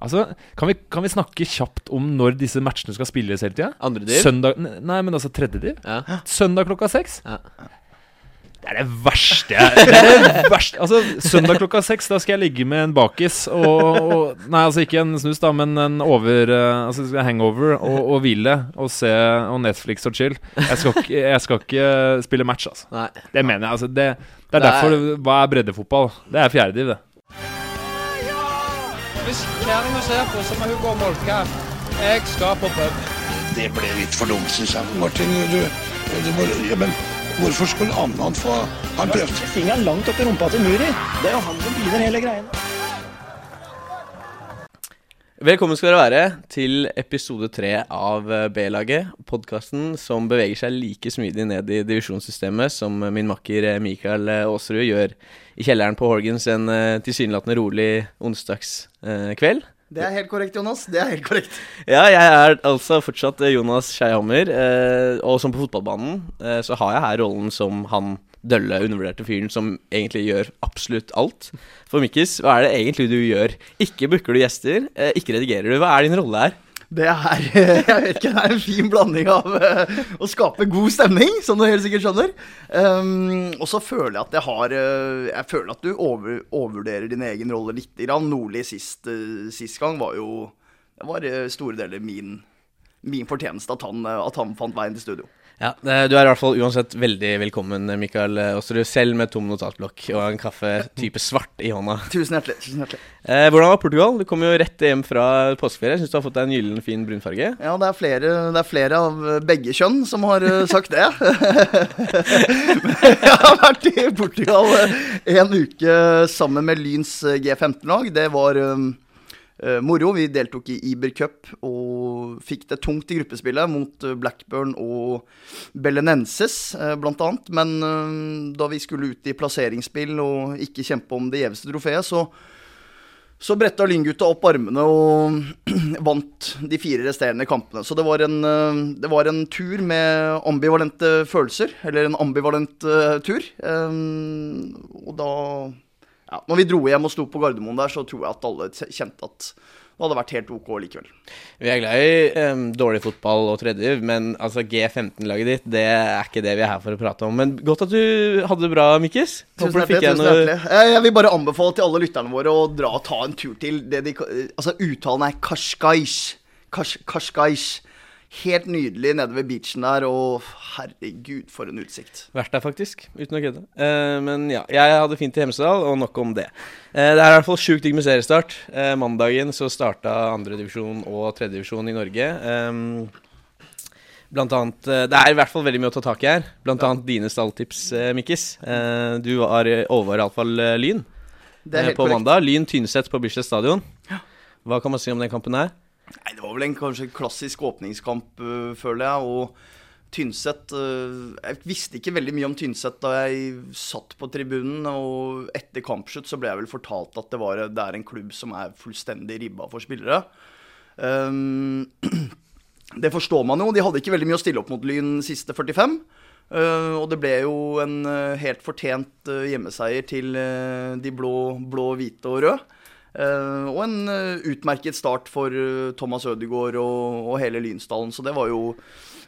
Altså, kan vi, kan vi snakke kjapt om når disse matchene skal spilles hele tida? Andre div? Søndag Nei, men altså tredje div? Ja. Søndag klokka seks? Ja. Det er det verste jeg Det er det verste Altså, søndag klokka seks, da skal jeg ligge med en bakis og, og Nei, altså ikke en snus, da, men en over eh, Altså hangover og, og hvile og se og Netflix og chill. Jeg skal ikke, jeg skal ikke spille match, altså. Nei. Det mener jeg. altså Det, det er er- derfor Hva er breddefotball? Det er fjerdediv, det. Hvis kjerringa ser på, så må hun gå og molke. Jeg skal på pub. Det ble litt for dumt, syns jeg. Martin, du, du må, ja, men hvorfor skulle Annan få Han prøvde. Fingeren langt opp i rumpa til Muri. Det er jo han som begynner hele greiene. Velkommen skal dere være til episode tre av eh, B-laget. Podkasten som beveger seg like smidig ned i divisjonssystemet som min makker eh, Mikael eh, Aasrud gjør i kjelleren på Horgans en tilsynelatende rolig onsdagskveld. Det er helt korrekt, Jonas. Det er helt korrekt. Ja, jeg er altså fortsatt Jonas Skeihammer, og som på fotballbanen så har jeg her rollen som han dølle, undervurderte fyren som egentlig gjør absolutt alt. For Mikkis, hva er det egentlig du gjør? Ikke booker du gjester, eh, ikke redigerer du. Hva er din rolle her? Det er jeg vet ikke, det er en fin blanding av eh, å skape god stemning, som du helt sikkert skjønner. Um, og så føler jeg at jeg har eh, Jeg føler at du over, overvurderer din egen rolle litt. Nordli sist, sist gang var jo Det var store deler min, min fortjeneste at han, at han fant veien til studio. Ja, Du er i hvert fall uansett veldig velkommen, Mikael Aasrud. Selv med tom notatblokk og en kaffe type svart i hånda. Tusen hjertelig. tusen hjertelig. Eh, hvordan var Portugal? Du kom jo rett hjem fra påskeferie. Syns du har fått deg en gyllen, fin brunfarge. Ja, det er, flere, det er flere av begge kjønn som har eh, sagt det. jeg har vært i Portugal eh, en uke sammen med Lyns eh, G15-lag. Det var um, moro. Vi deltok i Iber Cup og fikk det tungt i gruppespillet mot eh, Blackburn og Belenenses, uh, blant annet. Men eh, da vi skulle ut i plasseringsspill og ikke kjempe om det gjeveste trofeet, så så bretta Lynggutta opp armene og vant de fire resterende kampene. Så det var, en, eh, det var en tur med ambivalente følelser. Eller en ambivalent eh, tur. Og da ja, Når vi dro hjem og sto på Gardermoen der, så tror jeg at alle kjente at det hadde vært helt OK likevel. Vi er glad i um, dårlig fotball og tredje, men altså G15-laget ditt, det er ikke det vi er her for å prate om. Men godt at du hadde det bra, Mikkis. Tusen hjertelig. tusen hjertelig. Jeg, jeg vil bare anbefale til alle lytterne våre å dra og ta en tur til det de Altså, uttalen er Kashkaish. Kash, Kashkaish. Helt nydelig nede ved beachen der, og herregud, for en utsikt. Vært der, faktisk. Uten å kødde. Eh, men ja, jeg hadde fint i Hemsedal, og nok om det. Eh, det er i hvert fall sjukt digg med seriestart. Uh, mandagen så starta andredivisjon og tredjedivisjon i Norge. Em, blant annet eh, Det er i hvert fall veldig mye å ta tak i her. Blant annet dine stalltips, uh, Mikkis. Eh, du var over iallfall Lyn eh, på korrekt. mandag. Lyn Tynset på Bislett stadion. Hva kan man si om den kampen her? Nei, det var vel en kanskje klassisk åpningskamp, øh, føler jeg. Og Tynset øh, Jeg visste ikke veldig mye om Tynset da jeg satt på tribunen. Og etter kampslutt så ble jeg vel fortalt at det, var, det er en klubb som er fullstendig ribba for spillere. Um, det forstår man jo. De hadde ikke veldig mye å stille opp mot Lyn siste 45. Uh, og det ble jo en helt fortjent hjemmeseier til de blå, blå, hvite og røde. Uh, og en uh, utmerket start for uh, Thomas Ødegaard og, og hele Lynsdalen. Så det var jo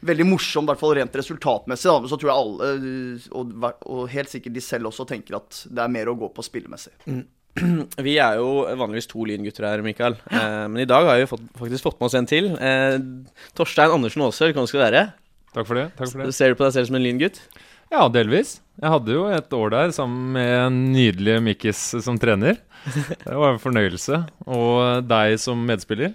veldig morsomt, i hvert fall rent resultatmessig. Da. Men så tror jeg alle, uh, og, og helt sikkert de selv også, tenker at det er mer å gå på spillemessig. Vi er jo vanligvis to lyngutter her, Mikael. Eh, men i dag har vi fått, faktisk fått med oss en til. Eh, Torstein Andersen Aase, velkommen skal du være. Takk for det. takk for det Ser du på deg selv som en lyngutt? Ja, delvis. Jeg hadde jo et år der sammen med en nydelig Mikkis som trener. Det var en fornøyelse. Og deg som medspiller.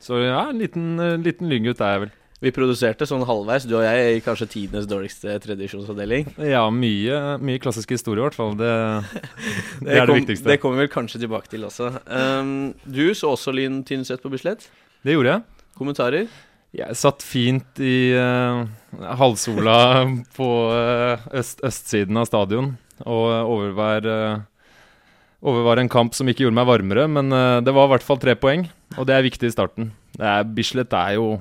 Så ja, en liten, eh, liten lyngutt er jeg vel. Vi produserte sånn halvveis, du og jeg, i kanskje tidenes dårligste tradisjonsavdeling. Ja, mye, mye klassisk historie, i hvert fall. Det, det, er det viktigste. Det kommer vi vel kanskje tilbake til også. Um, du så også Lyn Tynset på Bislett. Det gjorde jeg. Kommentarer? Jeg satt fint i eh, halvsola på eh, øst, østsiden av stadion og overvær, eh, en kamp som ikke gjorde meg varmere, men eh, det var i hvert fall tre poeng, og det er viktig i starten. Det er, Bislett er jo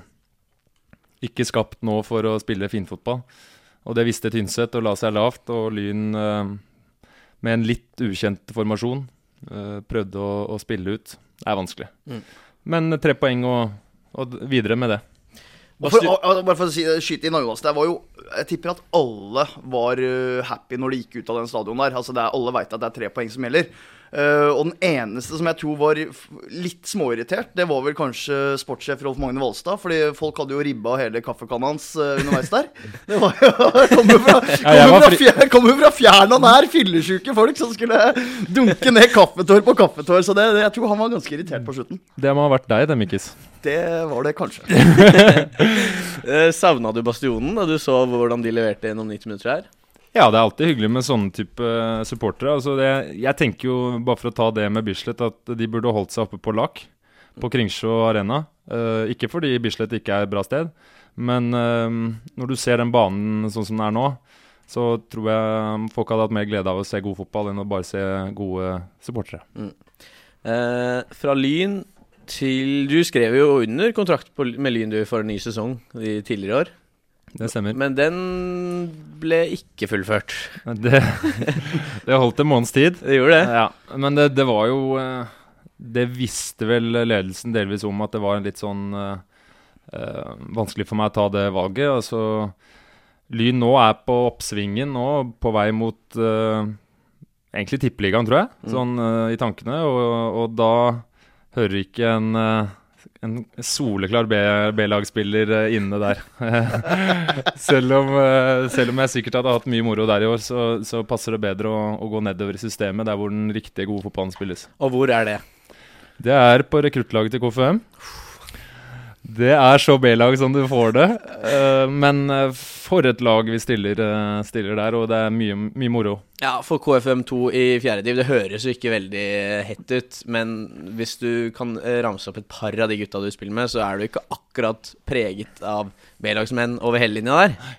ikke skapt nå for å spille finfotball, og det visste Tynset og la seg lavt, og Lyn eh, med en litt ukjent formasjon eh, prøvde å, å spille ut. Det er vanskelig. Mm. Men tre poeng og, og videre med det. For, og bare for å skyte inn Agnes, det var jo Jeg tipper at alle var øh, happy når de gikk ut av den stadion der. Altså er, Alle veit at det er tre poeng som gjelder. Eh, og den eneste som jeg tror var litt småirritert, det var vel kanskje sportssjef Rolf Magne Valstad. Fordi folk hadde jo ribba hele kaffekanna hans uh, underveis der. Det var jo Kom jo fra, kom fra, fjer, kom fra fjern og nær fyllesyke folk som skulle dunke ned kaffetår på kaffetår. Så det, det, jeg tror han var ganske irritert på slutten. Det må ha vært deg, det, Mikkis. Det var det kanskje. Eh, Savna du Bastionen da du så hvordan de leverte gjennom 90 minutter her? Ja, det er alltid hyggelig med sånne type eh, supportere. Altså det, jeg tenker jo, bare for å ta det med Bislett, at de burde holdt seg oppe på Lak, på Kringsjå Arena. Uh, ikke fordi Bislett ikke er et bra sted, men uh, når du ser den banen sånn som den er nå, så tror jeg folk hadde hatt mer glede av å se god fotball enn å bare se gode supportere. Eh, fra Lyn til Du skrev jo under kontrakt på, med Lyn du for en ny sesong i tidligere år. Det stemmer. Men den ble ikke fullført. Det, det holdt en måneds tid. Det gjorde det. Ja, men det, det var jo eh, Det visste vel ledelsen delvis om at det var litt sånn eh, vanskelig for meg å ta det valget. Altså, Lyn nå er på oppsvingen nå, på vei mot uh, egentlig tippeligaen, tror jeg, sånn uh, i tankene. Og, og da hører ikke en en soleklar B- B-lagsspiller eh, inne der. selv, om, eh, selv om jeg sikkert hadde hatt mye moro der i år, så, så passer det bedre å, å gå nedover i systemet, der hvor den riktige gode fotballen spilles. Og hvor er det? Det er på rekruttlaget til KFUM. Det er så B-lag som du får det. Eh, men eh, for et lag vi stiller, eh, stiller der, og det er mye, mye moro. Ja, for KFM2 i fjerde div, det høres jo ikke veldig hett ut. Men hvis du kan ramse opp et par av de gutta du spiller med, så er du ikke akkurat preget av B-lagsmenn over hele linja der.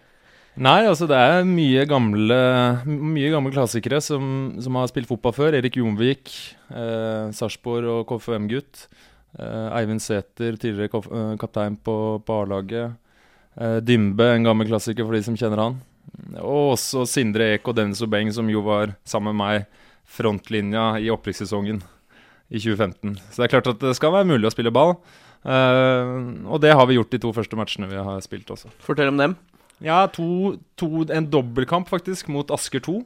Nei, altså det er mye gamle, mye gamle klassikere som, som har spilt fotball før. Erik Jonvik, eh, Sarpsborg og KFUM-gutt. Eh, Eivind Sæther, tidligere eh, kaptein på, på A-laget. Eh, Dymbe, en gammel klassiker for de som kjenner han. Og også Sindre Ek og Dennis Obeng, som jo var sammen med meg frontlinja i opprykkssesongen i 2015. Så det er klart at det skal være mulig å spille ball. Eh, og det har vi gjort de to første matchene vi har spilt også. Fortell om dem. Ja, to, to, en dobbeltkamp faktisk, mot Asker 2.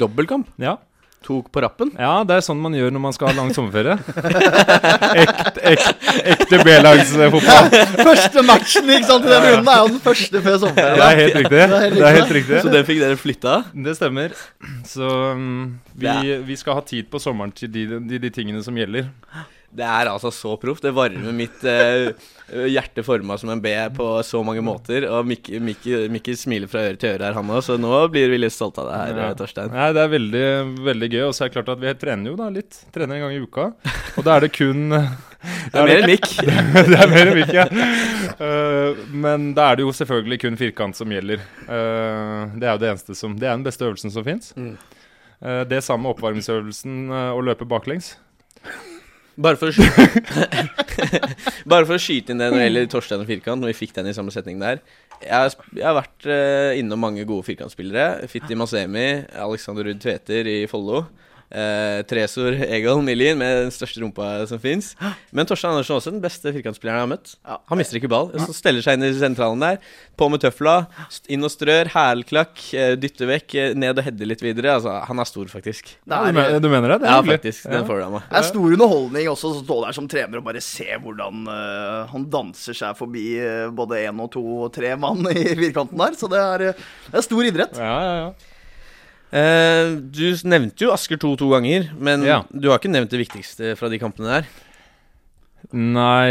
Dobbeltkamp. Ja. To på rappen. ja, det er sånn man gjør når man skal ha lang sommerferie. Ekte, ekte, ekte B-lagsfotball. Første matchen ikke sant, i den runden er jo den første før Det sommerferien. er helt riktig. Det er helt riktig. Så den fikk dere flytta? Det stemmer. Så um, vi, vi skal ha tid på sommeren til de, de, de tingene som gjelder. Det er altså så proft. Det varmer mitt eh, hjerte forma som en B på så mange måter. Og Mikkel Mikke, smiler fra øre til øre her, han òg, så nå blir vi litt stolte av det her, Ja. Torstein. Nei, Det er veldig, veldig gøy. Og så er det klart at vi trener jo da litt. Trener en gang i uka. Og da er det kun Det er mer enn Mikk. det er mer enn Mikk, ja. Uh, men da er det jo selvfølgelig kun firkant som gjelder. Uh, det er jo det eneste som Det er den beste øvelsen som fins. Mm. det samme oppvarmingsøvelsen uh, å løpe baklengs. Bare for, Bare for å skyte inn det når det gjelder Torstein og firkant, når vi fikk den i samme setning der. Jeg har, jeg har vært eh, innom mange gode firkantspillere. Fitti Masemi, Alexander Ruud Tveter i Follo. Eh, Tresor Egon Milin med den største rumpa som fins. Men Torstein Andersen er også den beste firkantspilleren jeg har møtt. Han mister ikke ball. Så steller seg inn i sentralen der. På med tøfla. Inn og strør. Hælklakk. eh, Dytter vekk. eh, Ned og header litt videre. Altså, han er stor, faktisk. Det Ja, du, er, men, du mener det? Det er Ja, hyggelig. faktisk. Den får du av meg. det er stor underholdning også å stå der som trener og bare se hvordan uh, han danser seg forbi uh, både én og to og tre mann i firkanten der. Så det er, det er stor idrett. Ja, ja, ja. Eh, du nevnte jo Asker 2 to ganger, men Ja. du har ikke nevnt det viktigste fra de kampene der. Nei,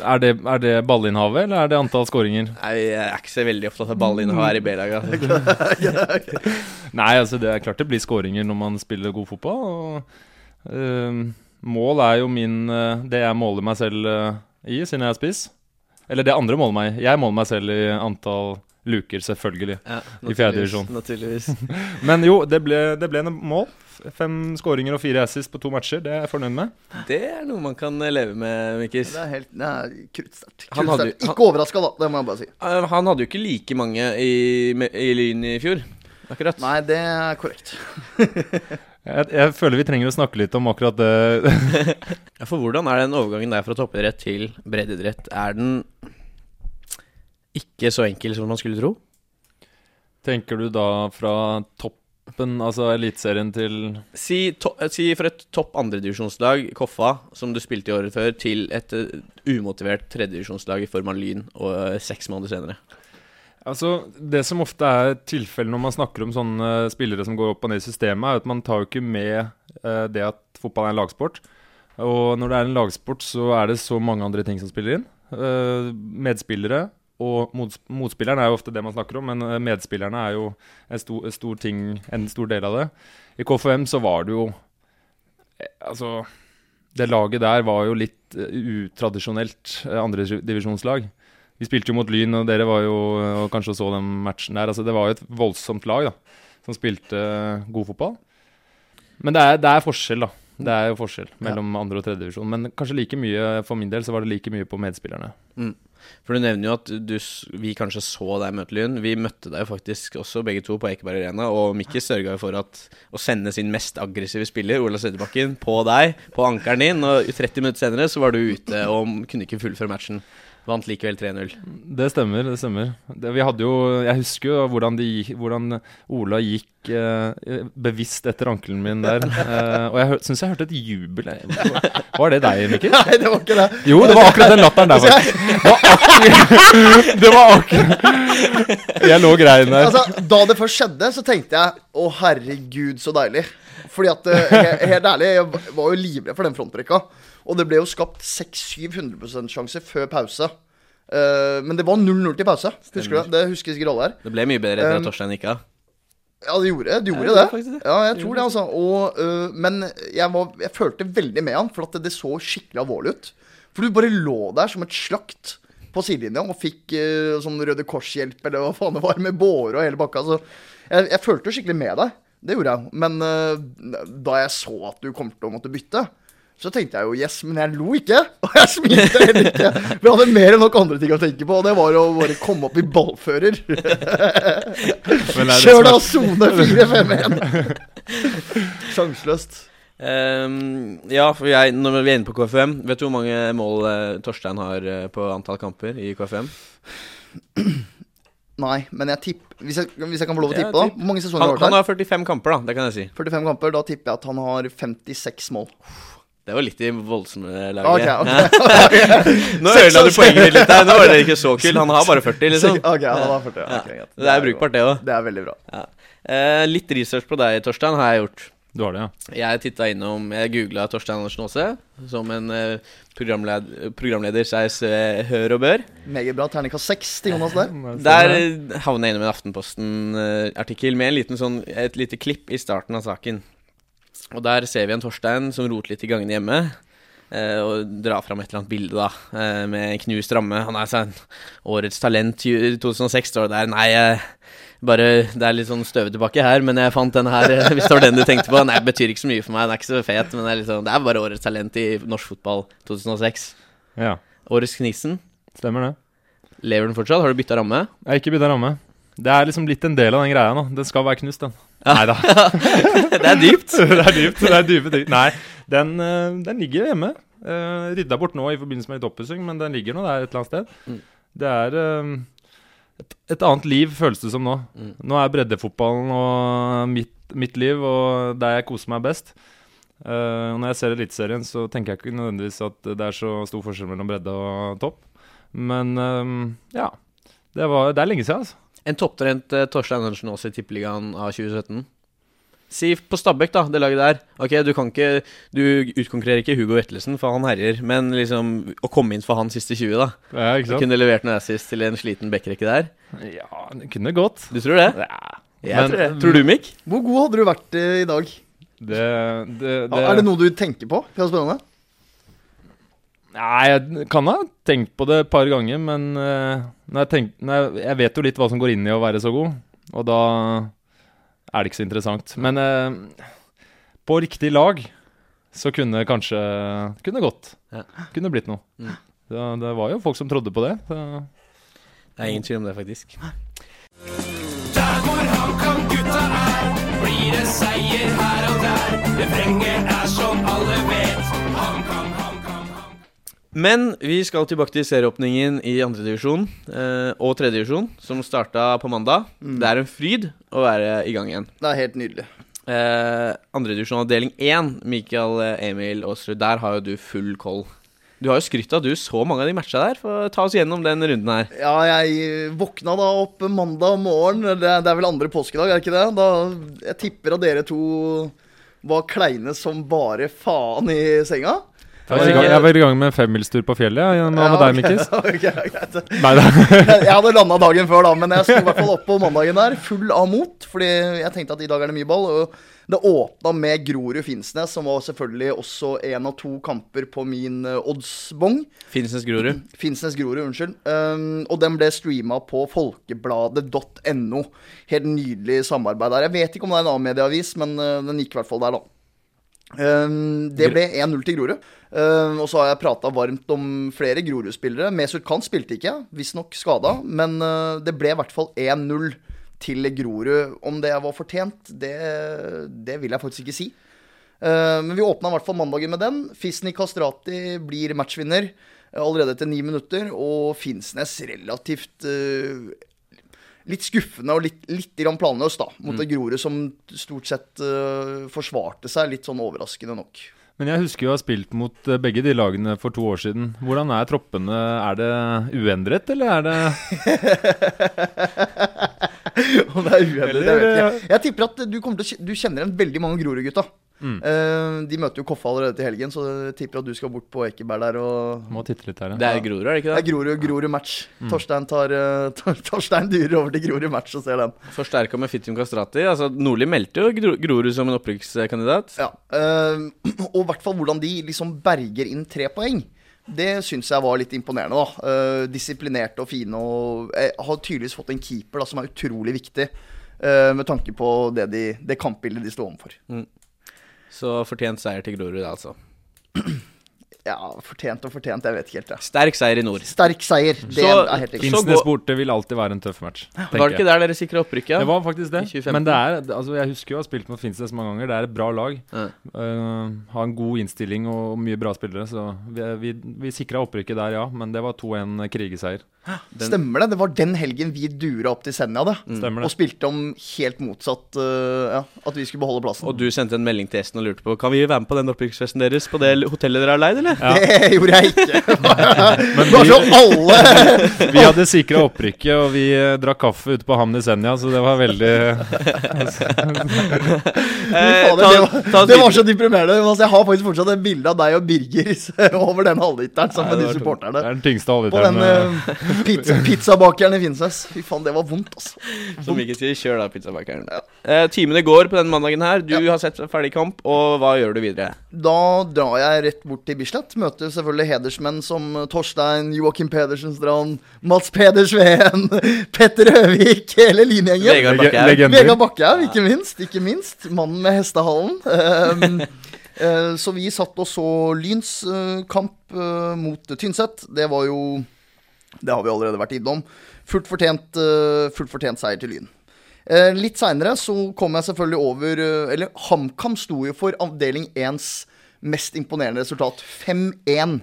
er det, er det ballinnhavet, eller er det antall skåringer? Nei, Jeg er ikke så veldig opptatt av ballinnehav her i B-laget. Altså. Nei, altså det er klart det blir skåringer når man spiller god fotball. Og, um, mål er jo min uh, Det jeg måler meg selv uh, i, siden jeg er spiss. Eller det andre måler meg. Jeg måler meg selv i antall luker, selvfølgelig. Ja, I fjerde divisjon. Naturligvis. Men jo, det ble, det ble en mål. Fem skåringer og fire assis på to matcher. Det er jeg fornøyd med. Det er noe man kan leve med, Mikkis. Det er helt det er kruttsterkt. Ikke overraska, da. Det må jeg bare si. Eh, Han hadde jo ikke like mange i, i Lyn i fjor. Akkurat. Nei, det er korrekt. Jeg, jeg føler vi trenger å snakke litt om akkurat det. For hvordan er den overgangen der fra toppidrett til breddeidrett? Er den ikke så enkel som man skulle tro? Tenker du da fra toppen, altså Eliteserien til Si, to, eh, si for et topp andredivisjonslag, Koffa, som du spilte i året før, til et eh, umotivert tredjedivisjonslag i form av Lyn, og eh, seks måneder senere. Altså, Det som ofte er tilfellet når man snakker om sånne spillere som går opp og ned i systemet, er at man tar jo ikke med eh, det at fotball er en lagsport. Og når det er en lagsport, så er det så mange andre ting som spiller inn. Eh, medspillere og mots motspilleren er jo ofte det man snakker om, men eh, medspillerne er jo en stor, en stor ting, en stor del av det. I KFM så var det jo eh, Altså, det laget der var jo litt eh, utradisjonelt andredivisjonslag. Vi spilte jo mot Lyn, og dere var jo og kanskje så den matchen der. Altså, det var jo et voldsomt lag da, som spilte god fotball. Men det er, det er forskjell, da. Det er jo forskjell mellom andre og tredje divisjon. Men kanskje like mye, for min del, så var det like mye på medspillerne. For du nevner jo at du, vi kanskje så deg møte Lyn. Vi møtte deg faktisk også begge to på Ekeberg Arena, og Mikkel sørga jo for at, å sende sin mest aggressive spiller, Ola Søderbakken, på deg, på ankeren din, og 30 minutter senere så var du ute og kunne ikke fullføre matchen. Vant likevel 3-0. Det stemmer. det stemmer. Det, vi hadde jo, Jeg husker jo hvordan, de, hvordan Ola gikk eh, bevisst etter ankelen min der. Eh, og jeg syns jeg hørte et jubel. jeg. Var det deg, Mikkel? Nei, det var ikke det. Jo, det var akkurat den latteren der, faktisk. Det var akkurat, det var akkurat Jeg lå grein der. Altså, da det først skjedde, så tenkte jeg å herregud, så deilig. Fordi at, eh, helt ærlig, jeg var jo livredd for den frontbrekka. Og det ble jo skapt 600-700 sjanse før pause. Uh, men det var 0-0 til pause. Husker du det? Husker sikkert alle her. Det ble mye bedre etter at Torstein gikk av. Ja, det gjorde, det gjorde det det. Ja, jeg tror det, altså. Og, uh, men jeg, var, jeg følte veldig med han, for at det, det så skikkelig alvorlig ut. For du bare lå der som et slakt på sidelinja og fikk uh, sånn Røde Kors-hjelp, eller hva faen det var, med båre og hele bakka. Så jeg, jeg følte jo skikkelig med deg. Det gjorde jeg. Men uh, da jeg så at du kom til å måtte bytte, så tenkte jeg jo yes, men jeg lo ikke. Og jeg smilte heller ikke. Vi hadde mer enn nok andre ting å tenke på, og det var å bare komme opp i ballfører. Men det er det Kjør da sone 4-5-1! Sjanseløst. Um, ja, for jeg, når vi er inne på KFM Vet du hvor mange mål uh, Torstein har uh, på antall kamper i KFM? Nei, men jeg tipper hvis, jeg- hvis jeg kan få lov å Ja, tippe, da. Hvor mange sesonger Han, har du han har 45 kamper, da. Det kan jeg si. 45 kamper. Da tipper jeg at han har 56 mål. Det var litt i voldsomme laget. Okay, okay, okay. Nå ødela du poenget ditt litt der. Nå var det ikke så kult. Han har bare 40, liksom. Ok, han har 40. Ja. greit. Det er brukbart, det òg. Det er veldig bra. Eh, litt research på deg, Torstein, har jeg gjort. Du har det, ja. Jeg titta innom Jeg googla Torstein Andersen Aase som en eh, programled, programleder seg se- hør og bør. Meget bra. Terningkast 6 til Jonas der. Der havna havner jeg innom en Aftenposten-artikkel med en liten sånn, et lite klipp i starten av saken. Og der ser vi en Torstein som roter litt i gangene hjemme. eh, og drar fram et eller annet bilde da eh, med knust ramme. Han er sånn Årets talent i 2006 står det der. Nei, eh, bare Det er litt sånn støvete bakke her, men jeg fant denne her. eh, Hvis det var den du tenkte på. Nei, det betyr ikke så mye for meg. Den er ikke så fet, men det er, liksom, det er bare årets talent i norsk fotball 2006. Ja, Årets Knisen. Stemmer det. Lever den fortsatt? Har du bytta ramme? Jeg har ikke bytta ramme. Det er liksom blitt en del av den greia nå. Den skal være knust, den. Nei da. det er dypt. det er dypt. Det er dype ting. Nei, den, eh, den ligger hjemme. Uh, rydda bort nå i forbindelse med litt oppussing, men den ligger nå der et eller annet sted. Mm. Det er eh, et, et annet liv, føles det som nå. Mm. Nå er breddefotballen og mitt, mitt liv, og der jeg koser meg best. Eh, når jeg ser Eliteserien, så tenker jeg ikke nødvendigvis at det er så stor forskjell mellom bredde og topp. Men eh, ja. Det, var, det er lenge siden, altså. En topptrent uh, Torstein Andersen også i Tippeligaen av 2017. Si på Stabæk, da, det laget der. Ok, du kan ikke Du utkonkurrerer ikke Hugo Vettelsen, for han herjer, men liksom å komme inn for han siste 20, da. Ja, ikke Du sant? kunne levert noe assist til en sliten backrekke der. Ja, det kunne gått. Du tror det? Ja. Jeg Men- tror det. Tror du, Mikk? Hvor god hadde du vært eh, i dag? Det, det, det Er det noe du tenker på? Det er spennende. Nei, jeg kan ha tenkt på det et par ganger, men uh, når jeg, tenk, når jeg, jeg vet jo litt hva som går inn i å være så god, og da er det ikke så interessant. Men uh, på riktig lag så kunne kanskje Kunne gått. Ja. Kunne blitt noe. Mm. Det, det var jo folk som trodde på det. Så. Det er ingen tvil om det, faktisk. Der hvor HamKam-gutta er, blir det seier her og der. Men vi skal tilbake til serieåpningen i andredivisjon eh, og tredjedivisjon, som starta på mandag. Det er en fryd å være i gang igjen. Det er helt nydelig. Eh, Andredivisjon avdeling 1, Mikael eh, Emil Aasrud, der har jo du full koll. Du har jo skrytt av du så mange av de matcha der. For ta oss gjennom den runden her. Ja, jeg våkna da opp mandag morgen. Det, det er vel andre påskedag, er det ikke det? Da, jeg tipper at dere to var kleine som bare faen i senga. Jeg var i gang, jeg var i gang med en femmilstur på fjellet. Ja, med deg, Mikkis? ok, okay, Nei. Jeg hadde landa dagen før, da, men jeg sto i hvert fall opp på mandagen der full av mot. Fordi jeg tenkte at i dag er det mye ball. Og det åpna med Grorud Finnsnes, som var selvfølgelig også én av to kamper på min eh, oddsbong. Finnsnes Grorud. Finnsnes Grorud, unnskyld. Um, og den ble streama på folkebladet.no. Helt nydelig samarbeid der. Jeg vet ikke om det er en annen medieavis, men uh, den gikk i hvert fall der, da. Um, det ble 1-0 til Grorud. Um, og så har jeg prata varmt om flere Grorud-spillere. Mesut Kant spilte ikke, visstnok skada. Men uh, det ble i hvert fall 1-0 til Grorud. Om det var fortjent, det, det vil jeg faktisk ikke si. Uh, men vi åpna i hvert fall mandagen med den. Fisni Kastrati blir matchvinner uh, allerede etter ni minutter. Og Finnsnes relativt uh, litt skuffende og litt, litt planløs da, mot det Grorud som stort sett uh, forsvarte seg litt sånn overraskende nok. Men jeg husker jo å ha spilt mot eh, begge de lagene for to år siden. Hvordan er troppene? Er det uendret, eller er det Om det er uendret, Eller, det vet eh, Jeg tipper at du, til du kjenner igjen veldig mange Grorud-gutta. Mm. Uh, de møter jo Koffa allerede til helgen, så jeg tipper at du skal bort på Ekeberg der og Må titte litt her, Det er Grorud, er det ikke Det Det er? Grorud, Grorud match. Torstein, tar, eh, Tor- Torstein dyrer over til Grorud match og ser den. Forsterka med Fittim Kastrati. Altså, Nordli meldte jo Gro- Grorud som en opprykkskandidat. Ja, uh, og i hvert fall hvordan de liksom berger inn tre poeng. Det syns jeg var litt imponerende. da uh, Disiplinerte og fine. Og jeg har tydeligvis fått en keeper da som er utrolig viktig, uh, med tanke på det, de, det kampbildet de sto overfor. Så fortjent seier til Grorud, altså. Ja, fortjent og fortjent, jeg vet ikke helt. Ja. Sterk seier i nord. Sterk seier, det Så- er helt riktig. Finnsnes borte vil alltid være en tøff match. Var det ikke der dere sikra opprykket? Det var faktisk det. Men det er, altså jeg husker jo å ha spilt mot Finnsnes mange ganger. Det er et bra lag. Ja. Uh, har en god innstilling og mye bra spillere. Så vi, vi, vi sikra opprykket der, ja. Men det var 2-1 krigeseier. Stemmer det? Det var den helgen vi dura opp til Senja, det. mm. Og spilte om helt motsatt uh, Ja, at vi skulle beholde plassen. Og du sendte en melding til Esten og lurte på Kan vi være med på den opprykksfesten deres på det hotellet dere har leid, eller? Det gjorde jeg ikke. Bare så alle Vi hadde sikra opprykket, og vi eh, drakk kaffe ute på havnen i Senja, så det var veldig Eh, Fader, ta- det, var, ta det var så deprimerende. Altså, jeg har faktisk fortsatt et bilde av deg og Birger over den halvliteren sammen med de supporterne. Det er den tyngste På den halvliteren. uh, pizza, pizzabakeren i Finnsnes. Fy faen, det var vondt, altså. Som ikke sier 'kjør da, pizzabakeren'. Eh, timene går på den mandagen her. Du har sett ferdig kamp, og hva gjør du videre? Da drar jeg rett bort til Bislett. Møter selvfølgelig hedersmenn som Torstein, Joakim Pedersen Strand, Mats Peder Sveen, Petter Høvik, hele linjegjengen. Vegard Bakkehaug. Vegard ikke minst. Ikke minst. Mannen med hestehallen. Um, eh, så vi satt og så Lyns eh, kamp eh, mot Tynset. Det var jo Det har vi allerede vært innom. Fullt fortjent, eh, fullt fortjent seier til Lyn. Eh, litt seinere så kom jeg selvfølgelig over eh, Eller HamKam sto jo for avdeling 1s mest imponerende resultat. 5-1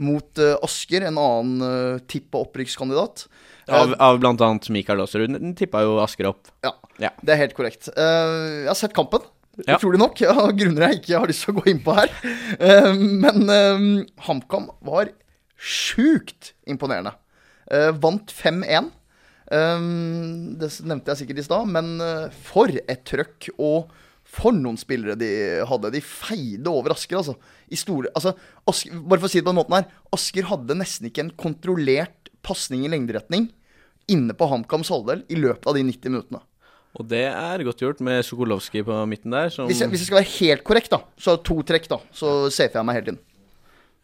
mot Asker, en annen tippa opprykkskandidat. Av, av annet Mikael Aasrud. Den tippa jo Asker opp. Ja, Ja. det er helt korrekt. Jeg har sett kampen. Ja. Utrolig nok. Av grunner jeg ikke har lyst til å gå inn på her. Men HamKam var sjukt imponerende. Eh, vant 5-1. Eh, det nevnte jeg sikkert i stad, men eh, for et trøkk. Og for noen spillere de hadde. De feide over Asker, altså. I store, altså Asker, bare for å si det på den måten her. Asker hadde nesten ikke en kontrollert pasning i lengderetning inne på HamKams halvdel i løpet av de 90 minuttene. Og det er godt gjort med Sokolowski på midten der. Som, Hvis jeg, hvis jeg skal være helt korrekt, da, så to trekk, da. Så safer jeg meg helt inn.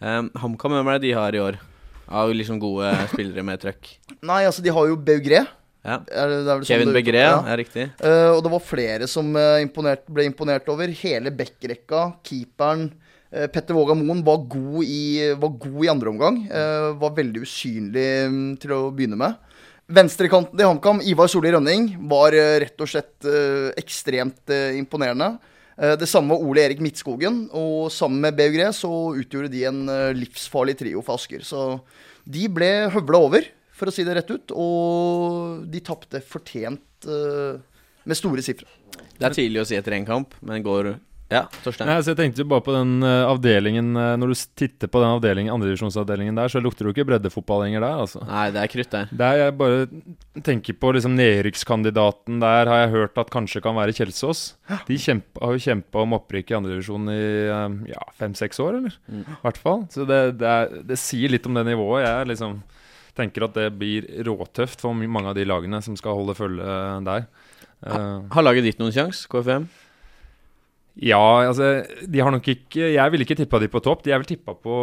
um, HamKam, hvem er det de har i år? Av liksom gode spillere med trøkk. Nei, altså, de har jo Beugré. Ja. Er det, det er sånn Kevin det- Begré, ja. er riktig. Uh, og det var flere som uh, imponert, ble imponert over. Hele backrekka, keeperen. Uh, Petter Våga Moen var god i, var god i andre omgang. var veldig usynlig um, til å begynne med. Venstrekanten til HamKam, Ivar Solli Rønning, var rett og slett ekstremt imponerende. Eh, Det samme var Ole Erik Midtskogen, og sammen med BUG så utgjorde de en eh, livsfarlig trio for Asker. Så de ble høvla over, for å si det rett ut, og de tapte fortjent eh, med store sifre. Det er tidlig å si etter én kamp, men går Ja, Torstein. Nei, så jeg tenkte jo bare på den uh, avdelingen uh, Når du titter på den avdelingen, andredivisjonsavdelingen der, så lukter det jo ikke breddefotball lenger der, altså. Nei, det er krutt der. Der jeg bare tenker på liksom nedrykkskandidaten der, har jeg hørt at kanskje kan være Kjelsås. De kjempe, har jo kjempa om opprykk i andredivisjon i eh, ja, fem-seks år, eller? I hvert fall. Så det, det, er, det sier litt om det nivået. Jeg liksom tenker at det blir råtøft for mange av de lagene som skal holde følge der. Ha, Har laget ditt noen sjanse, KFM? Ja, altså De har nok ikke Jeg ville ikke tippa de på topp. De er vel tippa på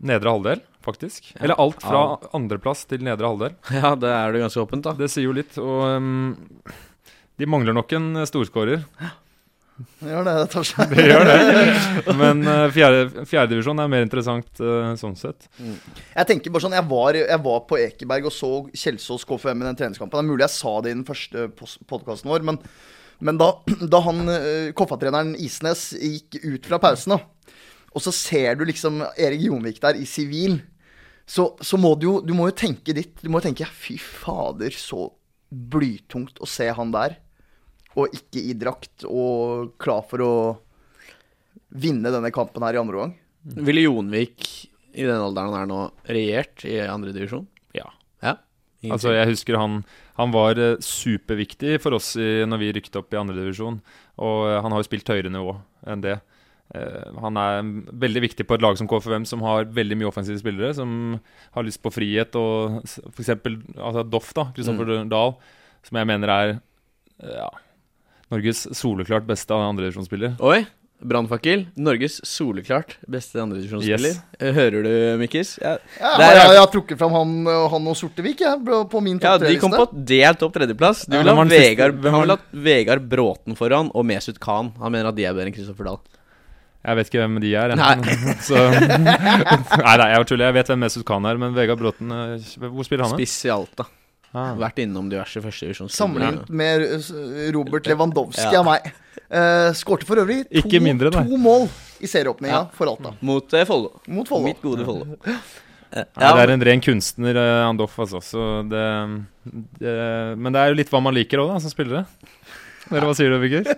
nedre halvdel, faktisk. Eller alt fra andreplass til nedre halvdel. Ja, det er det ganske åpent, da. Det sier jo litt. Og um, de mangler nok en storskårer. Det Gjør det, det tar seg. Det gjør det. Men uh, fjerde, fjerdedivisjon er mer interessant uh, sånn sett. Jeg tenker bare sånn, jeg var, jeg var på Ekeberg og så Kjelsås KFM i den treningskampen. Det er mulig jeg sa det i den første podkasten vår, men, men da, da han eh, KFA-treneren Isnes gikk ut fra pausen, da, og så ser du liksom Erik Jonvik der i sivil, så, så må du jo Du må jo tenke ditt. Du må jo tenke fy fader, så blytungt å se han der. Og ikke i drakt og klar for å vinne denne kampen her i andre omgang. Ville Jonvik i den alderen han er nå, regjert i andredivisjon? Ja. Ja. Altså, jeg husker han, han var uh, superviktig for oss i, når vi rykket opp i andredivisjon. Og uh, han har jo spilt høyere nivå enn det. Eh, han er veldig viktig på et lag som KFUM, som har veldig mye offensive spillere. Som har lyst på frihet, og f.eks. altså Doff, da, Kristoffer Dahl, som jeg mener er eh, ja, Norges soleklart beste andredivisjonsspiller. Brannfakkel. Norges soleklart beste andredivisjonsspiller. Yes. Eh, Hører du, Mikkis? Ja, Ja, er- jeg, jeg har trukket fram han, han og Sortevik jeg, på- min ja topp de kom på delt topp tredjeplass. Du Ja, vil ha? Vegard, han Vegard Bråten foran og Mesut Khan. Han mener at de er bedre enn Kristoffer Dahl. Jeg vet ikke hvem de er. Nei. Så, nei, nei, jeg tuller. Jeg vet hvem Mesut Khan er, men Vegard Bråten eh, Hvor spiller han? da? Spiss i Alta. Ah. Vært innom diverse førstedivisjonsklubber. Sammenlignet med eh, Robert Lewandowski Ja. av meg. Uh, Skårte for øvrig to, Ikke mindre, to mål i serieåpninga Ja. for Alta. Mot uh, Follo. Mot Follo. Mitt gode Follo. Eh, ja, det er en ren kunstner, uh, Andoff, altså. Så det, det, men det er jo litt hva man liker òg, som spillere. Eller hva sier du, Vigør?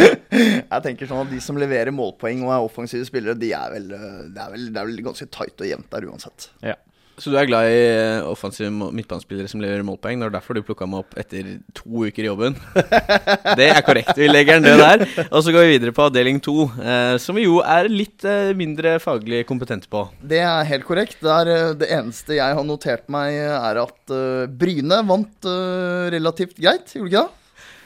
Jeg tenker sånn at De som leverer målpoeng og er offensive spillere, de er vel, eh, det, er vel, det er vel ganske tight og jevnt der uansett. Så du er glad i eh, offensive midtbanespillere som leverer målpoeng? Det var derfor du plukka meg opp etter to uker i jobben. Det er korrekt. Vi legger den død der. Og så går vi videre på avdeling to, eh, som vi jo er litt eh, mindre faglig kompetente på. Det er helt korrekt. Det, er, det eneste jeg har notert meg, er at Bryne vant relativt greit, gjorde de ikke det?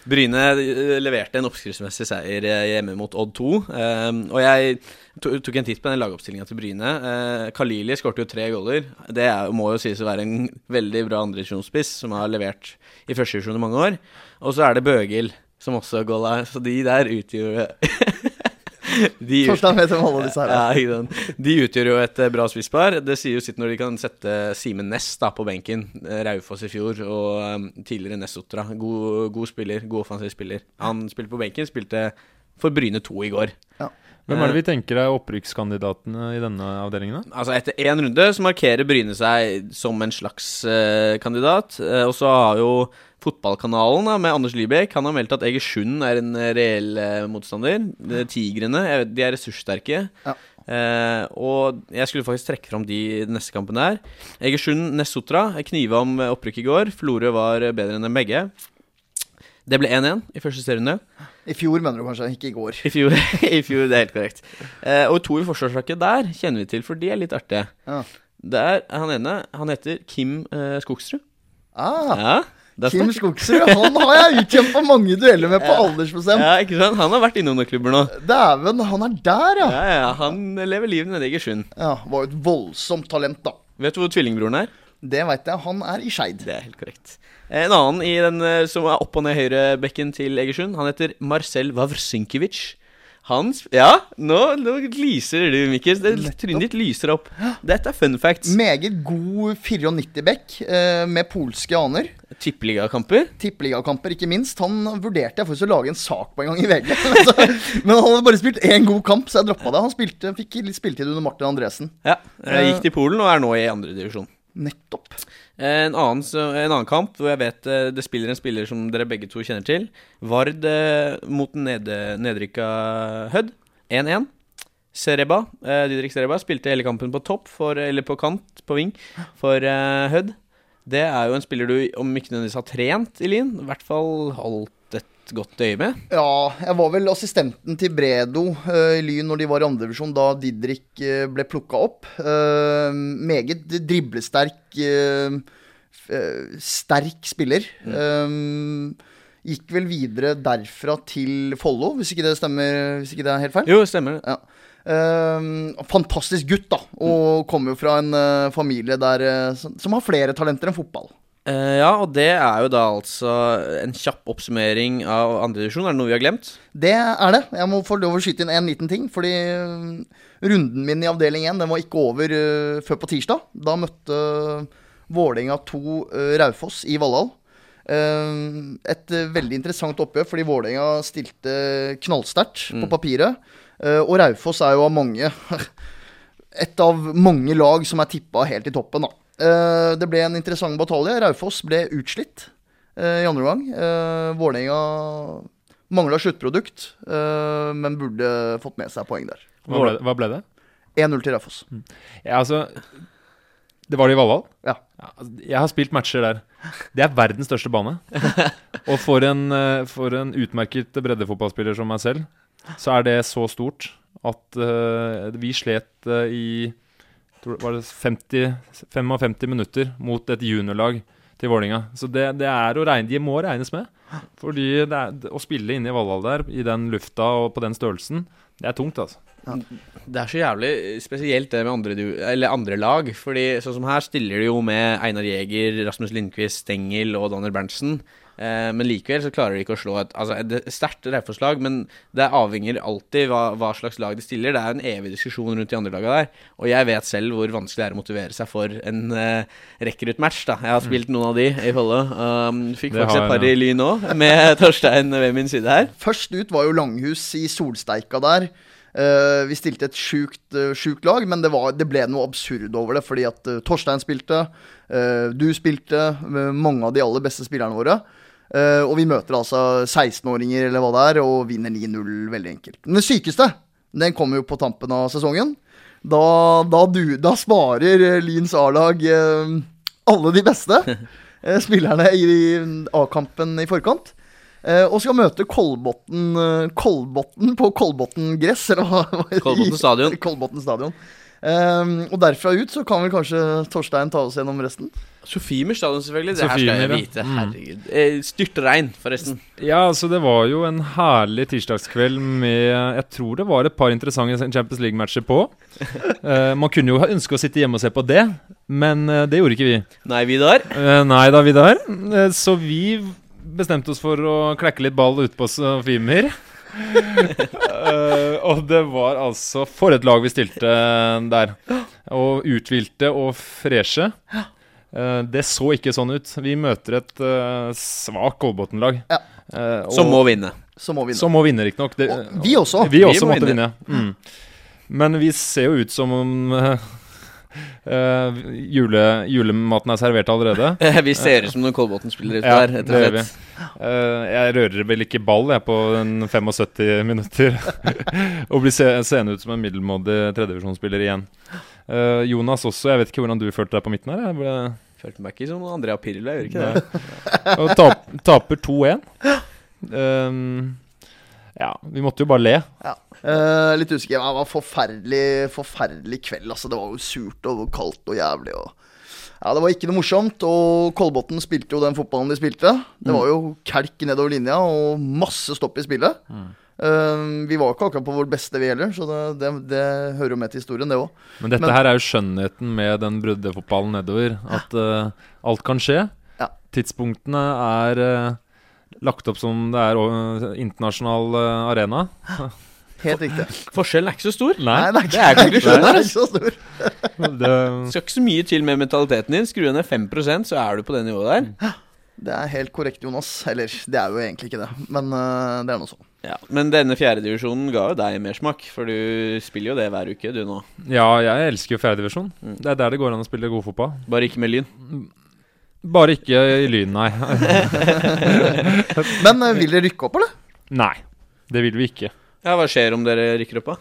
Bryne eh, leverte en oppskriftsmessig seier eh, hjemme mot Odd 2. eh, og jeg tok en titt på den lagoppstillinga til Bryne. Eh, Kalili skårte jo tre goller. Det må jo sies å være en veldig bra andredivisjonsspiss som har levert i første divisjon i mange år. Og så er det Bøgil som også golla, så de der utgjør de, ja. De utgjør jo et eh, bra spisspar. Det sier jo sitt når de kan sette Simen Næss på benken. Eh, Raufoss i fjor og um, tidligere Nessotra. God, god spiller, god offensiv spiller. Han spilte på benken, spilte for Bryne 2 i går. Hvem er det vi tenker er opprykkskandidatene i denne avdelingen? da? Altså Etter én runde så markerer Bryne seg som en slags uh, kandidat. Uh, og så har jo Fotballkanalen da, med Anders Lybekk Han har meldt at Egersund er en eh, reell uh, motstander. Eh, Tigrene jeg vet, de er ressurssterke. Ja. Eh, og jeg skulle faktisk trekke fram de neste kampene her. Egersund Nessotra kniva om eh, opprykk i går. Florø var eh, bedre enn dem begge. Det ble 1-1 i første serierunde. I fjor, mener du kanskje, ikke i går. I fjor, i fjor, det er helt korrekt. Eh, og to i forsvarslaget der kjenner vi til, for de er litt artige. Ja. Der, er han ene, han heter Kim eh, Skogsrud. Ah, Ja, Kim Skogsrud, han har jeg utkjempa mange dueller med på Ja. aldersbestemt. Ja, ikke sant? Han har vært innom noen klubber nå. Dæven, han er der, ja. Ja, ja, Han lever livet nede i Egersund. Ja, Var jo et voldsomt talent, da. Vet du hvor tvillingbroren er? Det veit jeg. Han er i Skeid. Det er helt korrekt. En annen i den eh, som er opp og ned høyrebekken til Egersund, han heter Marcel Wawrsinkiewicz. Hans Ja, nå, nå lyser du, Mikkel. Det- Trynet ditt lyser opp. Dette er fun facts. Meget god 94-bekk eh, med polske aner. Tippeligakamper. Tippeligakamper, ikke minst. Han vurderte jeg faktisk å lage en sak på en gang i VG. Så, men han hadde bare spilt én god kamp, så jeg droppa det. Han spilte, fikk litt spilletid under Martin Andresen. Ja. Jeg gikk til Polen og er nå i andredivisjon. Nettopp. En annen, en annen kamp hvor jeg vet eh, det spiller en spiller som dere begge to kjenner til. Vard eh, mot nede, nedrykka Hødd. 1-1. Sereba, eh, Didrik Sereba spilte hele kampen på topp, for, eller på kant, på ving, for Hødd. Det er jo en spiller du, om ikke nødvendigvis har trent i Lyn, i hvert fall holdt godt øye med. Ja, jeg var vel assistenten til Bredo eh, i Lyn når de var i andredivisjon, da Didrik eh, ble plukka opp. Eh, meget driblesterk Sterk spiller. Eh, gikk vel videre derfra til Follo, hvis ikke det stemmer, hvis ikke det er helt feil. Jo, det stemmer. Ja. Uh, fantastisk gutt, da. Og kommer jo fra en uh, familie der, uh, som, som har flere talenter enn fotball. Eh, ja, og det er jo da altså en kjapp oppsummering av andredivisjon. Er det noe vi har glemt? Det er det. Jeg må få lov å skyte inn en liten ting. Fordi øh, runden min i avdeling 1 den var ikke over øh, før på tirsdag. Da møtte Vålerenga 2 øh, Raufoss i Valhall. Eh, et veldig interessant oppgjør, fordi Vålerenga stilte knallsterkt på papiret. Eh, og Raufoss er jo av mange Et av mange lag som er tippa helt i toppen, da. Eh, det ble en interessant batalje. Raufoss ble utslitt eh, i andre omgang. Uh, Vålerenga mangla sluttprodukt, eh, men burde fått med seg poeng der. Hva ble, hva ble det? 1-0 til Raufoss. Ja, altså Det var det i Valhall? Ja. ja. Jeg har spilt matcher der. Det er verdens største bane. Og for en, eh, for en utmerket breddefotballspiller som meg selv, så er det så stort at uh, vi slet uh, i det var det 50, 55 minutter mot et juniorlag til Vålinga. Så det, det er å regne De må regnes med. Fordi det er, å spille inne i Valhall der, i den lufta og på den størrelsen, det er tungt, altså. Det er så jævlig spesielt det med andre, du- eller andre lag. Fordi sånn som her stiller de jo med Einar Jæger, Rasmus Lindqvist, Stengel og Daniel Berntsen. Eh, men likevel så klarer de ikke å slå et altså et sterkt Raufoss-lag. Men det avhenger alltid hva, hva slags lag de stiller. Det er en evig diskusjon rundt de andre lagene der. Og jeg vet selv hvor vanskelig det er å motivere seg for en uh, rekruttmatch. da Jeg har spilt noen av de i Follo. Um, fikk Det faktisk et par i Lyn òg, med Torstein ved min side her. Først ut var jo Langhus i solsteika der. Uh, vi stilte et sjukt, uh, sjukt lag, men det, var, det ble noe absurd over det. Fordi at uh, Torstein spilte, du spilte, mange av de aller beste spillerne våre. Eh, og vi møter altså 16-åringer eller hva det er, og vinner 9-0 veldig enkelt. Men den sykeste, den kommer jo på tampen av sesongen. Da, da, du, da sparer eh, Lyns A-lag uh, alle de beste uh, spillerne i A-kampen i forkant. Og skal møte Kolbotn, Kolbotn på Kolbotn gress, eller hva- Kolbotn stadion. Kolbotn stadion. Eh, og derfra ut så kan vel kanskje Torstein ta oss gjennom resten. Sofiemer stadion, selvfølgelig. Det her skal jeg vite. Mm. Herregud. Mm. Styrtregn, forresten. Ja, altså det var jo en herlig tirsdagskveld med Jeg tror det var et par interessante Champions League-matcher på. uh, man kunne jo ønske å sitte hjemme og se på det, men eh, det gjorde ikke vi. Nei, Vidar. Uh, nei da, Vidar. Uh, så vi bestemte oss for å klekke litt ball ute på Sofimer. Eh, og det var altså For et lag vi stilte der. Og uthvilte og freshe. Uh, det så ikke sånn ut. Vi møter et uh, svakt Kolbotn-lag. Ja. Uh, Som må vinne. Som må vinne. som må vinne, riktignok. Og vi også. Vi også må måtte vinne. vinne. Mm. Men vi ser jo ut som om eh, jule, julematen er servert allerede. Eh, Vi ser ut som noen Kolbotn-spillere Ja, der, det gjør vi. Eh, jeg rører vel ikke ball jeg på en 75 minutter. og blir se seende ut som en middelmådig tredjevisjonsspiller igjen. Uh, Jonas også, jeg vet ikke hvordan du følte deg på midten her. Jeg ble, Følte meg ikke som Andrea Pirlo, jeg gjør ikke det. og tap, taper 2-1. Um, ja, vi måtte jo bare le. Eh, litt usikker. Det var forferdelig, forferdelig kveld. Altså, det var jo surt og kaldt og jævlig. Og ja, Det var ikke noe morsomt. Og Kolbotn spilte jo den fotballen de spilte. Det var jo kelk nedover linja og masse stopp i spillet. Eh, vi var ikke akkurat på vårt beste, vi heller, så det, det, det hører jo med til historien, det òg. Men dette Men- her er jo skjønnheten med den bruddefotballen nedover. At uh, alt kan skje. Ja. Tidspunktene er eh, lagt opp som det er eh, internasjonal eh, arena. Helt riktig. Forskjellen er ikke så stor. Nei, Nei, det er konklusjonen her, Det ikke så stor. det, Skal ikke så mye til med mentaliteten din. Skru ned 5 så er du på det nivået der. Det er helt korrekt, Jonas. Eller, det er jo egentlig ikke det, men uh, det er nå sånn. Ja, Men denne fjerdedivisjonen ga jo deg mersmak, for du spiller jo det hver uke, du nå. ja, jeg elsker jo fjerdedivisjon. Mm. Det er der det går an å spille god fotball. Bare ikke med Lyn. Bare ikke i Lyn, nei. Men øh, vil dere rykke opp, eller? nei, det vil vi ikke. Ja, Hva skjer om dere rykker opp, da?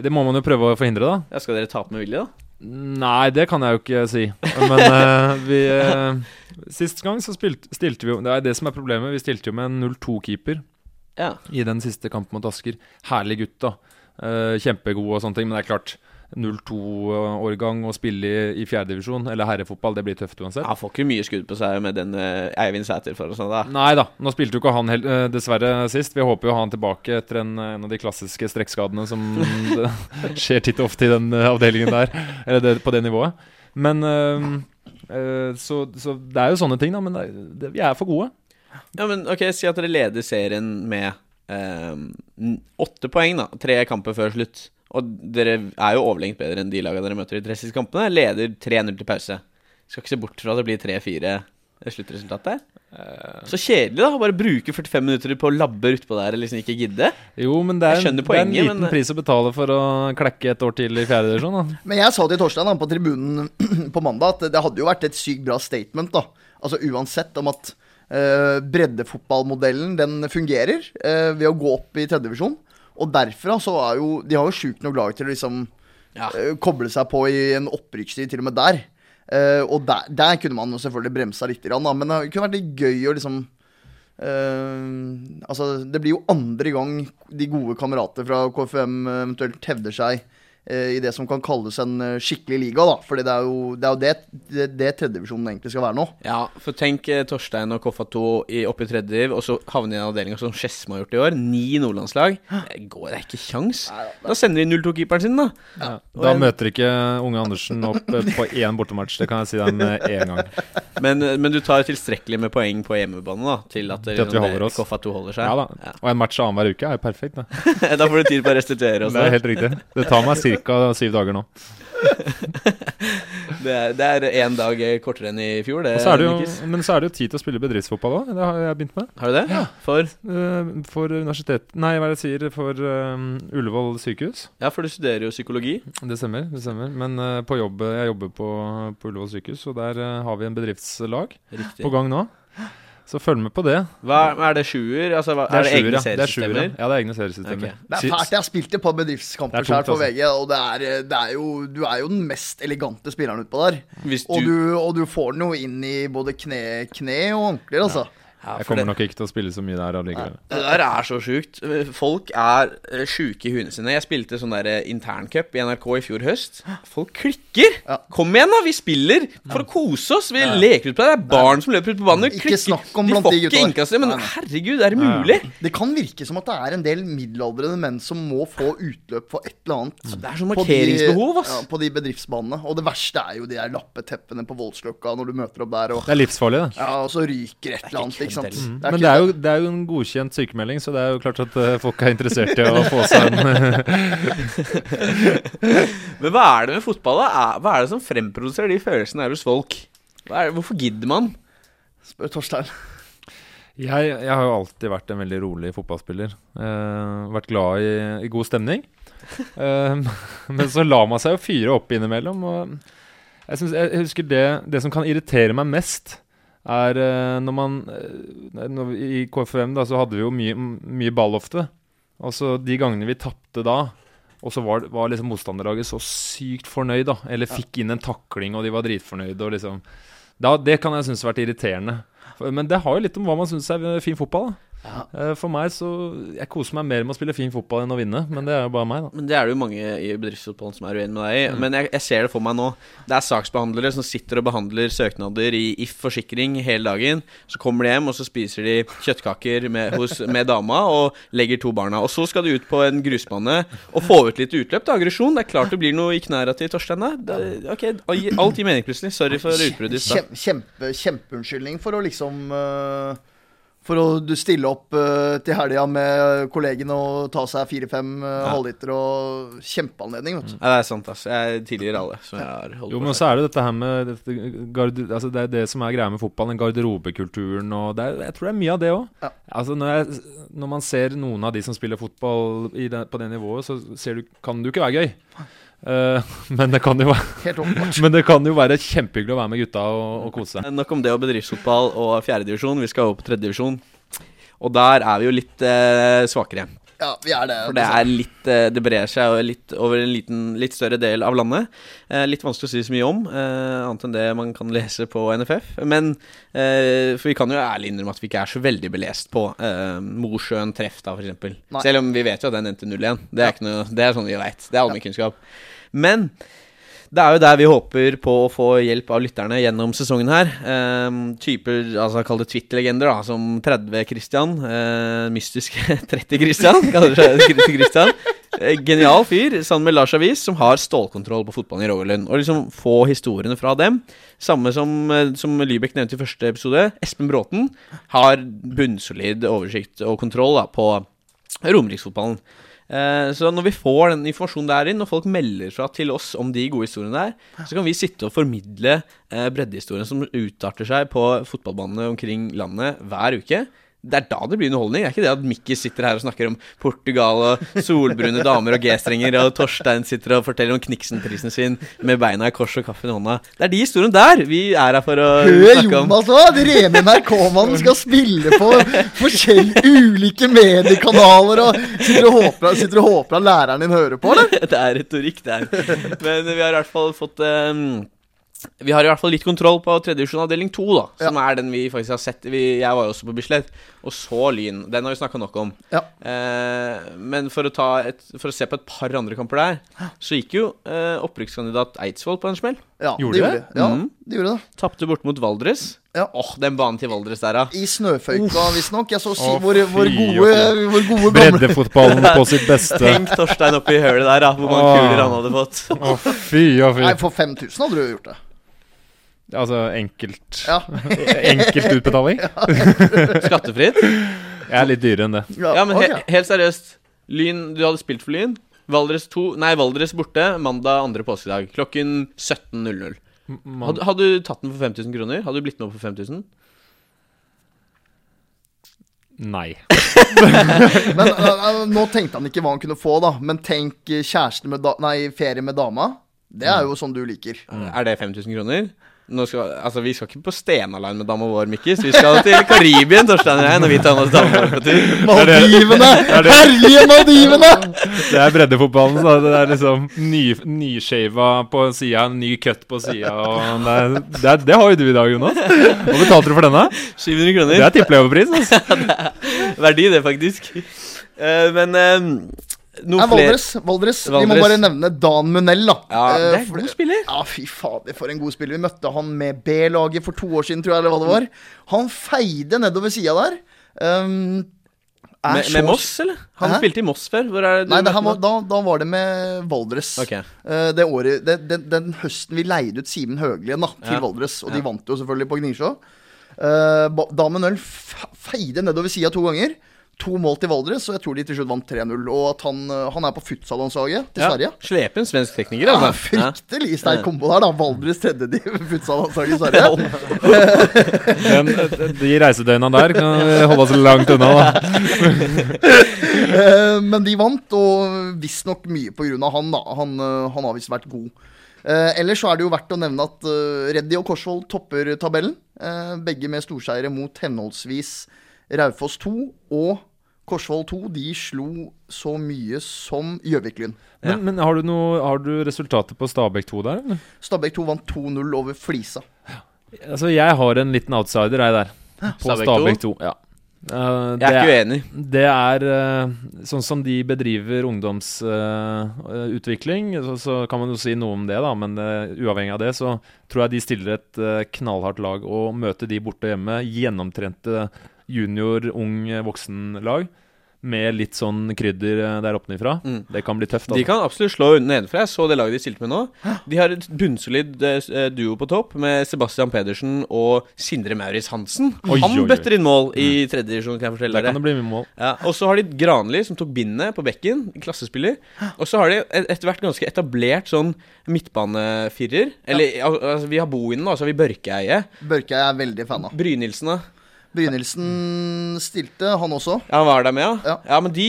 Det må man jo prøve å forhindre, da. Ja, Skal dere tape med vilje, da? Nei, det kan jeg jo ikke si. Men eh, vi eh, Sist gang så spilte, stilte vi jo Det er det som er problemet. Vi stilte jo med en 0-2-keeper Ja. i den siste kampen mot Asker. Herlig gutt, da. Eh, kjempegod og sånne ting. Men det er klart, 0-2-årgang å spille i, i fjerdedivisjon, eller herrefotball, det blir tøft uansett. Han får ikke mye skudd på seg med den eh, Eivind Sæter for oss nå, da. Nei da, nå spilte jo ikke han hel eh, dessverre sist. Vi håper jo å ha han tilbake etter en, en av de klassiske strekkskadene som skjer titt og ofte i den eh, avdelingen der. Eller det, på det nivået. Men eh, eh, så, så det er jo sånne ting, da. Men det, det, vi er for gode. Ja, men ok, Si at dere leder serien med eh, åtte poeng, da. Tre kamper før slutt. Og dere er jo overlengt bedre enn de lagene dere møter i de tre siste kampene. Leder 3-0 til pause. Skal ikke se bort fra at det blir 3-4 sluttresultat der. Så kjedelig, da. Bare bruke 45 minutter på å labbe utpå der og liksom ikke gidde. Jo, men det er, en, poenget, det er en liten men- pris å betale for å klekke et år til i fjerdedivisjon. da. Men jeg sa til Torstein da, på tribunen på mandag at det hadde jo vært et sykt bra statement, da. Altså uansett om at uh, breddefotballmodellen den fungerer uh, ved å gå opp i tredjedivisjon. Og derfra så er jo De har jo sjukt nok lag til å liksom Ja. uh, koble seg på i en opprykkstid, til og med der. Uh, og der, der kunne man jo selvfølgelig bremsa litt, da, men det kunne vært litt gøy å liksom uh, altså, det blir jo andre gang de gode kamerater fra KFM eventuelt hevder seg i det som kan kalles en eh, skikkelig liga, da. Fordi det er jo det, er jo det, det, det tredjedivisjonen egentlig skal være nå. Ja, for tenk eh, Torstein og Koffa 2 opp oppe i tredje div, og så havne i en avdeling som Skedsmo har gjort i år. Ni nordlandslag. Det går det er ikke kjangs. Da sender de 0-2-keeperen sin, da. Ja. Da en- møter ikke Unge Andersen opp eh, på én bortematch. Det kan jeg si deg med en gang. Men, eh, men du tar tilstrekkelig med poeng på hjemmebane da til at, Til at vi holder oss. Koffa 2 holder seg. Ja da. Og en match annenhver uke er jo perfekt. Da. da får du tid på å restituere Det er helt riktig. Det tar meg ca. syv dager nå. Det er, én dag kortere enn i fjor, det. Så er det jo, men så er det jo tid til å spille bedriftsfotball òg. Det har jeg begynt med. Har du det? For, Eh, For universitet Nei, hva er det jeg sier? For um, Ullevål sykehus. ja, for du studerer jo psykologi. Det stemmer. det stemmer Men uh, på jobb Jeg jobber på, på Ullevål sykehus, og der uh, har vi en bedriftslag Riktig. på gang nå. Så følg med på det. Hva, er det sjuer? Altså, hva, er det, sjuer, egne ja. Det er sjuer, seriesystemer? ja. ja, det er egne seriesystemer. Okay. Det er fælt. Jeg har spilt et par bedriftskamper Her er på altså. VG, og det er, det er jo Du er jo den mest elegante spilleren utpå der. Hvis Og du, du, og du får den jo inn i både kne, kne og ankler, altså. ja, Jeg kommer det, nok ikke til å spille så mye der allikevel. det der er så sjukt. Folk er eh, sjuke i huene sine. Jeg spilte sånn der eh, interncup i NRK i fjor høst. Folk klikker! Ja. Kom igjen, da! Vi spiller for å kose oss. Vi leker ut på det. Det er barn som løper ut på banen. Ikke snakk om de blant de gutta ikke der. men herregud, er det mulig? Det kan virke som at det er en del middelaldrende menn som må få utløp for et eller annet. Det er sånn på de- markeringsbehov, ass. Ja, på de bedriftsbanene. Og det verste er jo de der lappeteppene på Voldsløkka når du møter opp der, og, Det er livsfarlig, det. ja, og så ryker et eller annet, ikke sant. Mm. Det Men det er, jo, det er jo en godkjent sykemelding, så det er jo klart at uh, folk er interessert i å få seg en Men hva er det med fotball, da? Hva er det som fremproduserer de følelsene her hos folk? Hva er det, hvorfor gidder man? Spør Torstein. jeg, jeg har jo alltid vært en veldig rolig fotballspiller. Uh, vært glad i, i god stemning. Eh, men så lar man seg jo fyre opp innimellom. Og jeg, synes, jeg husker det, det som kan irritere meg mest, er eh, når man eh, når vi, I KFM da, så hadde vi jo mye, mye ball ofte. Og så de gangene vi tapte da, og så var, var liksom motstanderlaget så sykt fornøyd, da. Eller fikk inn en takling, og de var dritfornøyde. Og liksom da, Det kan jeg synes har vært irriterende. Men det har jo litt om hva man syns er fin fotball. da Eh, For meg så Jeg koser meg mer med å spille fin fotball enn å vinne, men det er jo bare meg, da. Men Det er det jo mange i bedriftsfotballen som er uenig med deg i. Men jeg, jeg ser det for meg nå. Det er saksbehandlere som sitter og behandler søknader i If forsikring hele dagen. Så kommer de hjem, og så spiser de kjøttkaker med, hos, med dama og legger to barna. Og så skal de ut på en grusbane og få ut litt utløp til aggresjon. Det er klart det blir noe i knæra til Torstein der. Det- Ok, alt gir mening plutselig. Sorry for utbruddet i stad. Kjempeunnskyldning kjempe, for å liksom øh, For å stille opp uh, til helga med kollegene og ta seg fire-fem uh, halvliter og kjempeanledning, vet du. Ja, det er sant, ass. Jeg tilgir alle som jeg har holdt Jo, men så er det dette her med dette garde, altså Det er det som er greia med fotball, den garderobekulturen og det er, Jeg tror det er mye av det òg. Ja. Altså når, jeg, når man ser noen av de som spiller fotball i det, på det nivået, så ser du, kan det jo ikke være gøy. Eh, men, det kan jo, være- men det kan jo være kjempehyggelig å være med gutta og, og kose seg. Nok om det og bedriftsfotball og fjerdedivisjon. Vi skal over på tredjedivisjon. Og der er vi jo litt eh, svakere. Ja, vi er det. For det er litt eh, Det brer seg litt over en liten, litt større del av landet. Eh, litt vanskelig å si så mye om, eh, annet enn det man kan lese på NFF. Men For vi kan jo ærlig innrømme at vi ikke er så veldig belest på Mosjøen treff, da, f.eks. Selv om vi vet jo at den endte 0-1. Det er ikke noe Det er sånn vi veit. Det er allmennkunnskap. Men det er jo der vi håper på å få hjelp av lytterne gjennom sesongen her. Eh, typer, altså kall det Twitter-legender, da, som 30-Christian. Eh, mystiske 30-Christian, kaller seg 30-Christian. Eh, genial fyr, sammen med Lars Avis, som har stålkontroll på fotballen i Rogaland. Og liksom få historiene fra dem. Samme som, eh, som Lybekk nevnte i første episode. Espen Bråten har bunnsolid oversikt og kontroll da, på Romeriksfotballen. Eh, så når vi får den informasjonen der inn, og folk melder fra til oss om de gode historiene der, så kan vi sitte og formidle eh, breddehistorien som utarter seg på fotballbanene omkring landet hver uke. Det er da det blir underholdning. Det er ikke det at Mikki sitter her og snakker om Portugal og solbrune damer og G-strenger, og Torstein sitter og forteller om Kniksen-prisen sin med beina i kors og kaffen i hånda. Det er de historiene der vi er her for å Hør snakke om. Jonas òg! Rene NRK-mannen skal spille på forskjellige ulike mediekanaler og sitter og håper, sitter og håper at læreren din hører på, eller? det er retorikk, det her. Men vi har i hvert fall fått eh, Vi har i hvert fall litt kontroll på tredjevisjon avdeling 2, da. Som er den vi faktisk har sett. Vi, jeg var jo også på Bislett og så Lyn. Den har vi snakka nok om. Ja. Eh, men for å, ta et, for å se på et par andre kamper der, så gikk jo eh, opprykkskandidat Eidsvoll på en smell. Ja, Gjorde de det? gjorde det. Ja, mm. de gjorde det. Tapte bort mot Valdres. Ja. Åh, den banen til Valdres der, da. I snøføyka, visstnok. Jeg så si Å, hvor, hvor, gode, å, hvor gode gamle Breddefotballen på sitt beste. Tenk Torstein oppi hølet der, da. Hvor mange Åh. kuler han hadde fått. Å, fy og fy. Nei, for 5000 hadde du gjort det. Altså enkelt Ja. Enkelt utbetaling? Skattefritt. Jeg er litt dyrere enn det. Ja, men he ok. helt seriøst. Lyn, du hadde spilt for Lyn. Valdres to, Nei, Valdres borte mandag andre påskedag klokken 17.00. Hadde, hadde du tatt den for 5000 kroner? Hadde du blitt med opp for 5000? nei. Men uh, nå tenkte han ikke hva han kunne få, da. Men tenk øh, kjæreste med da Nei, ferie med dama. Det er jo sånn du liker. Er det 5000 kroner? Nå skal, altså, vi skal ikke på Stenaland med dama vår, Mikkis. Vi skal til Karibien, Torstein og jeg, når vi tar med dama vår på tur. Maldivene! Herlige Maldivene! Det er breddefotballen. Så det er liksom ny, nyshava på sida, ny cut på sida. Det, det, det har jo du i dag, Jonas. Hva betalte du for denne? 700 Det er tippeleverpris. Altså. Verdi, det, faktisk. Uh, men uh, noe flere Valdres, Valdres. Vi må bare nevne Dan Munell, da. Ja, det Eh, er en god spiller. Ja, fy fader, for en god spiller. Vi møtte han med B-laget for to år siden, tror jeg, eller hva det var. Han feide nedover sida der. Um, er Med, med Moss, eller? Han Hæ? spilte i Moss før. Er det Nei, det var, da, da var det med Valdres. Okay. Uh, det året, det, den, den høsten vi leide ut Simen Høglien da, til Ja. Valdres, og de vant jo selvfølgelig på Gningsjå. Uh, Damen Øl feide nedover sida to ganger. To mål til Valdres, og jeg tror de til slutt vant 3-0. Og at han, eh, han er på futsalandslaget til Sverige. Slepen svensk tekniker, Ja, altså. fryktelig sterk kombo der, da. Valdres tredje de futsallandslaget i Sverige. Men de reisedøgna der kan vi holde oss langt unna, da. Eh, men de vant, og visstnok mye på grunn av han, da. Han, eh, han har visst vært god. Eh, ellers så er det jo verdt å nevne at Reddy og Korsvoll topper tabellen. Eh, begge med storseiere mot henholdsvis Raufoss 2 og Korsvoll 2. De slo så mye som Gjøvik-Lyn. Men, men har, du noe, har du resultatet på Stabæk 2 der? eller? Stabæk 2 vant 2-0 over Flisa. Altså, jeg har en liten outsider, jeg der. På Stabæk Stabæk 2. Ja. uh, Jeg er ikke uenig. Det er uh, sånn som de bedriver ungdomsutvikling, så, så kan man jo si noe om det, da. Men eh, uavhengig av det, så tror jeg de stiller et eh, knallhardt lag. Og møte de borte hjemme, gjennomtrente junior, ung, eh, voksen-lag. Med litt sånn krydder der der oppnifra. Mm. Det kan bli tøft. De Altså. kan absolutt slå nedenfra. Jeg så det laget de stilte med nå. De har et bunnsolid eh, eh, duo på topp med Sebastian Pedersen og Sindre Maurits Hansen. Oi, Han oi, bøtter inn mål i tredje divisjon, kan jeg fortelle Der kan dere. det bli mye mål. Ja, og så har de Granli, som tok bindet på bekken. Klassespiller. Og så har de etter hvert ganske etablert sånn midtbanefirer. Eller ja. altså, vi har Bohinen, og så har vi Børkeeie. Børkeeie er veldig fan av. Brynildsen, da. Brynildsen stilte, han også. Ja, han var der med, ja. Ja. ja. men de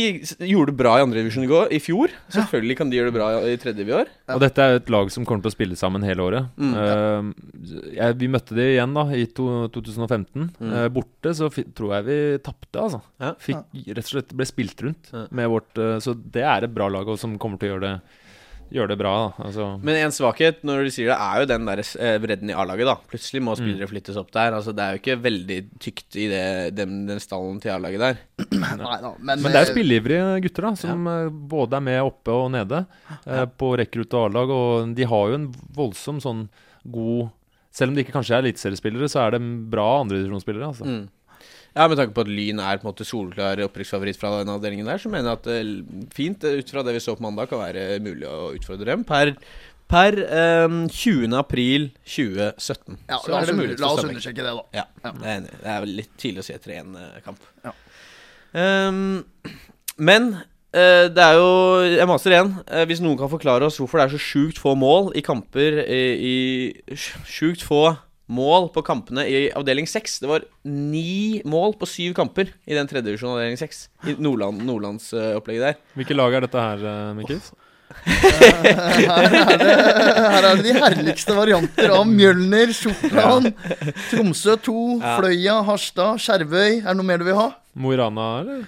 gjorde det bra i andredivisjon i går, i fjor. Selvfølgelig kan de gjøre det bra i tredje vi år. Og dette er et lag som kommer til å spille sammen hele året. Mm. Eh, jeg, vi møtte de igjen da i to, 2015. Mm. Uh, borte så fi, tror jeg vi tapte, altså. Ja. Fikk, rett og slett ble spilt rundt Ja. med vårt uh, Så det er et bra lag og som kommer til å gjøre det, gjøre det bra. Da. Altså, Men en svakhet når du sier det, er jo den der eh, bredden i A-laget. da Plutselig Mm. må spillere flyttes opp der. Altså Det er jo ikke veldig tykt i det, den, den stallen til A-laget der. Nei da, men, Men det er jo spilleivrige gutter, da som ja. både er med oppe og nede eh, på rekrutt og A-lag. Og de har jo en voldsom sånn god Selv om de ikke kanskje er eliteseriespillere, så er de bra andredivisjonsspillere. Altså. Mm. Ja, Med tanke på at Lyn er på en måte soleklar opprykksfavoritt fra den avdelingen der, så mener jeg at det fint, eh, ut fra det vi så på mandag, kan være mulig å utfordre dem per, per um, 20. april 2017. ja, Så er det mulighet la oss undersøke det, da. Ja, det er. Det er litt tidlig å si etter én eh, kamp. Ja. Um, men uh, det er jo Jeg maser igjen. Uh, hvis noen kan forklare oss hvorfor det er så sjukt få mål i kamper i, i sj- Sjukt få mål på kampene i avdeling 6. Det var ni mål på syv kamper i den tredje divisjonen avdeling 6. I Nordland, Nordlandsopplegget der. Hvilke lag er dette her, uh, Mikkels? Her er, det, her er det de herligste varianter av Mjølner, Sortland, Tromsø 2, Ja. Fløya, Harstad, Skjervøy. Er det noe mer du vil ha? Mo i Rana, eller?